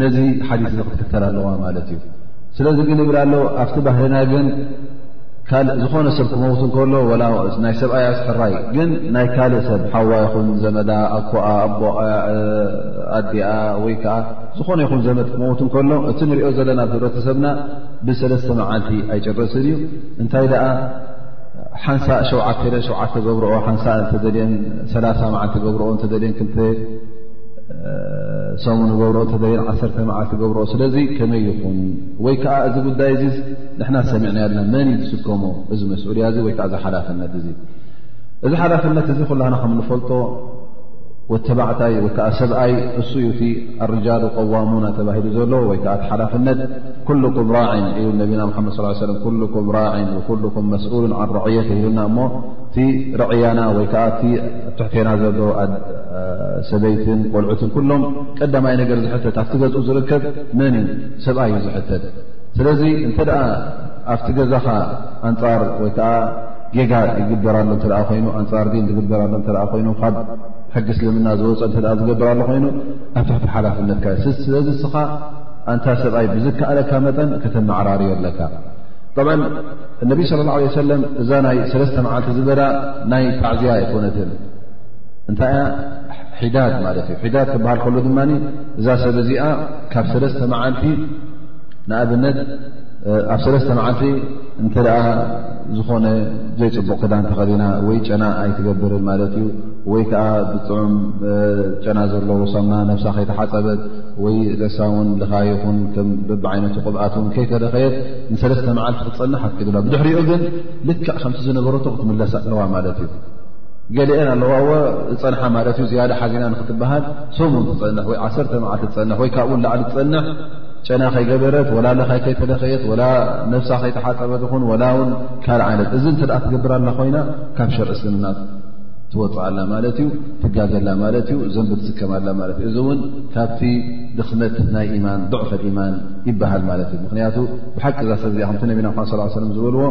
ነዚ ሓዲት እዚ ክትክተል ኣለዋ ማለት እዩ ስለዚ ግን ይብል ኣሎ ኣብቲ ባህልና ግን ካልእ ዝኾነ ሰብ ክመውት እንከሎ ናይ ሰብኣይ ኣስሕራይ ግን ናይ ካልእ ሰብ ሓዋ ይኹን ዘመዳ ኣኮኣ ኣቦ ኣዲኣ ወይ ከዓ ዝኾነ ይኹን ዘመድ ክመውት እንከሎ እቲ ንሪኦ ዘለና ብ ህብረተሰብና ብሰለስተ መዓልቲ ኣይጨረስን እዩ እንታይ ደኣ ሓንሳ ሸውዓተ ሸዓተ ገብርኦ ሓንሳ እተደልየን ሰላ መዓልቲ ገብርኦ እተደልየን ክልተ ሰሙ ንገብሮ እተደይ ዓሰርተ መዓልቲ ገብሮ ስለዚ ከመይ ይኹን ወይ ከዓ እዚ ጉዳይ እዚ ንሕና ዝሰሚዕና ያለና መን እዩ ዝስከሞ እዚ መስኡልያ እዚ ወይከዓ እዚ ሓላፍነት እዚ እዚ ሓላፍነት እዚ ኩላና ከም ንፈልጦ ወተባዕታይ ወይከዓ ሰብኣይ እሱ እዩ እቲ ኣርጃሉ ቀዋሙና ተባሂሉ ዘሎ ወይከዓ እቲ ሓላፍነት ኩልኩም ራዕን እዩ ነቢና ሓመድ ስ ሰለም ኩልኩም ራዕን ኩልኩም መስኡሉን ዓን ረዕየት ይህብና እሞ እቲ ረዕያና ወይከዓ እቲ ትሕቴና ዘሎ ሰበይትን ቆልዑትን ኩሎም ቀዳማይ ነገር ዝሕተት ኣብቲ ገዝኡ ዝርከብ መን እዩ ሰብኣይ እዩ ዝሕተት ስለዚ እንተ ኣብቲ ገዛኻ ኣንፃር ወይከዓ ጌጋ ይግበራሉ እተ ኮይኑ ኣንፃር ዲን ዝግበራሉ እተ ኮይኑ ካብ ሕጊ እስልምና ዝወፀ እተ ዝገብራሉ ኮይኑ ኣብ ትሕቲ ሓላፍነትካ ዩ ስለዚ እስኻ ኣንታ ሰብኣይ ብዝከኣለካ መጠን ከተመዕራርዮ ኣለካ ብ እነቢ ስለ ላ ለ ሰለም እዛ ናይ ሰለስተ መዓልቲ ዝበላ ናይ ታዕዝያ ኣይኮነትን እንታይ እያ ሒዳድ ማለት እዩ ሒዳድ ክበሃል ከሎ ድማ እዛ ሰብ እዚኣ ካብ ሰለስተ መዓልቲ ንኣብነት ኣብ ሰለስተ መዓልቲ እንተ ዝኾነ ዘይፅቡቕ ክዳን ተኸዲና ወይ ጨና ኣይትገብርን ማለት እዩ ወይ ከዓ ብጥዑም ጨና ዘለዎ ሰምና ነብሳ ከይተሓፀበት ወይ ደሳ ውን ልኻ ይኹን ከም ብብዓይነቱ ቅብኣት ውን ከይተደኸየት ንሰለስተ መዓልቲ ክትፀንሕ ኣፍቂዱላ ብድሕሪኡ ግን ልክዕ ከምቲ ዝነበረቶ ክትምለስ ኣለዋ ማለት እዩ ገሊኤን ኣለዋ እወ ዝፀንሓ ማለት እዩ ዝያዳ ሓዚና ንክትበሃል ሰሙን ትፀንሕ ወይ ዓሰርተ መዓልቲ ትፀንሕ ወይ ካብኡ ንላዕሊ ትፀንሕ ጨና ከይገበረት ወላ ለኻይ ከይተለኸየት ወላ ነብሳ ከይተሓፀበት ይኹን ወላ እውን ካልእ ዓይነት እዚ እንተ ትገብር ኣላ ኮይና ካብ ሸር እስልምና ትወፅኣላ ማለት እዩ ትጋገላ ማለት እዩ ዘንቢ ትስከማላ ማለት እዩ እዚ እውን ካብቲ ድኽመት ናይ ኢማን ዱዕፈ ኢማን ይበሃል ማለት እዩ ምክንያቱ ብሓቂ እዛ ሰብ እዚኣ ከምቲ ነቢና ም ስ ሰለም ዝበልዎ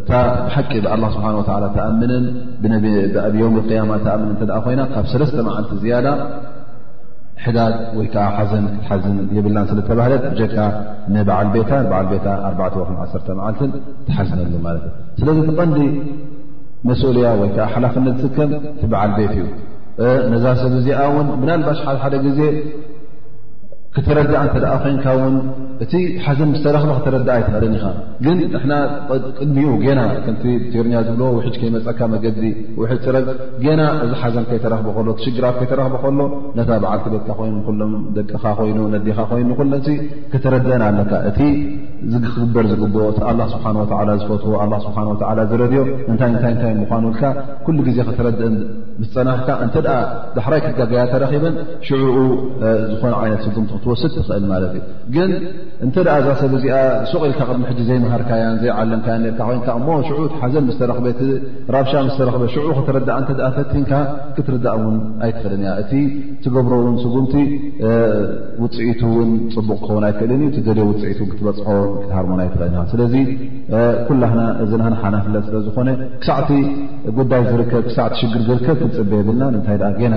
እታ ብሓቂ ብኣላ ስብሓን ወላ ተኣምንን ኣብ ዮም ያማ ተኣምን እተ ኮይና ካብ ሰለስተ መዓልቲ ዝያዳ ሕዳድ ወይ ከዓ ሓዘን ክትሓዝን የብላን ስለተባህለት ብጀካ ንበዓል ቤታ በዓል ቤታ ኣርባተ ወ ዓሰ መዓልትን ትሓዝነሉ ማለት እዩ ስለዚ ትቐንዲ መስኡልያ ወይ ከዓ ሓላፍነት ዝስከም ትበዓል ቤት እዩ ነዛ ሰብ እዚኣ እውን ምናልባሽ ሓሓደ ግዜ ክተረዳእ እንተ ደኣ ኮይንካ እውን እቲ ሓዘን ምስ ተረኽበ ክተረዳእ ኣይትኽእልን ኢኻ ግን ንሕና ቅድሚኡ ጌና ከምቲ ብትርኛ ዝብልዎ ውሕጅ ከይመፀካ መገዲ ውሕጅ ፅረግ ጌና እዚ ሓዘን ከይተረኽበ ከሎ እቲ ሽግራት ከይተረኽበ ከሎ ነታ በዓልቲ ቤትካ ኮይኑ ንኩሎም ደቅኻ ኮይኑ ነዴኻ ኮይኑ ንኩለንሲ ክተረድአን ኣለካ እቲ ዝክግበር ዝግብኦ እቲ ኣላ ስብሓን ወተዓላ ዝፈትዎ ኣላ ስብሓን ወተዓላ ዝረድዮ እንታይ እንታይ እንታይ ምኳኑ ኢልካ ኩሉ ግዜ ክተረድእን ምስ ፀናሕካ እንተ ደኣ ዳሕራይ ክጋጋያ ተረኺበን ሽዑኡ ዝኾነ ዓይነት ስጉምቲ ክትወስድ ትኽእል ማለት እዩ ግን እንተ እዛ ሰብ እዚኣ ሱቕ ኢልካ ቅድሚ ሕጂ ዘይመሃርካያን ዘይዓለምካያን ርካ ኮይንካ እሞ ሽዑ ሓዘን ምስ ተረኽበ እቲ ራብሻ ምስ ተረኽበ ሽዑ ክትርዳእ እንተ ፈቲንካ ክትርዳእ እውን ኣይትኽእልን እያ እቲ ትገብሮ እውን ስጉምቲ ውፅኢቱ እውን ፅቡቕ ክኸውን ኣይክእልን እዩ እትደልዮ ውፅኢት እውን ክትበፅሖ ክትሃርሞን ኣይትኽእል ኢ ስለዚ ኩላና እዚ ናና ሓናፍለት ስለ ዝኾነ ክሳዕቲ ጉዳይ ዝርከብ ክሳዕቲ ሽግር ዝርከብ ክንፅበ የብልና እንታይ ጌና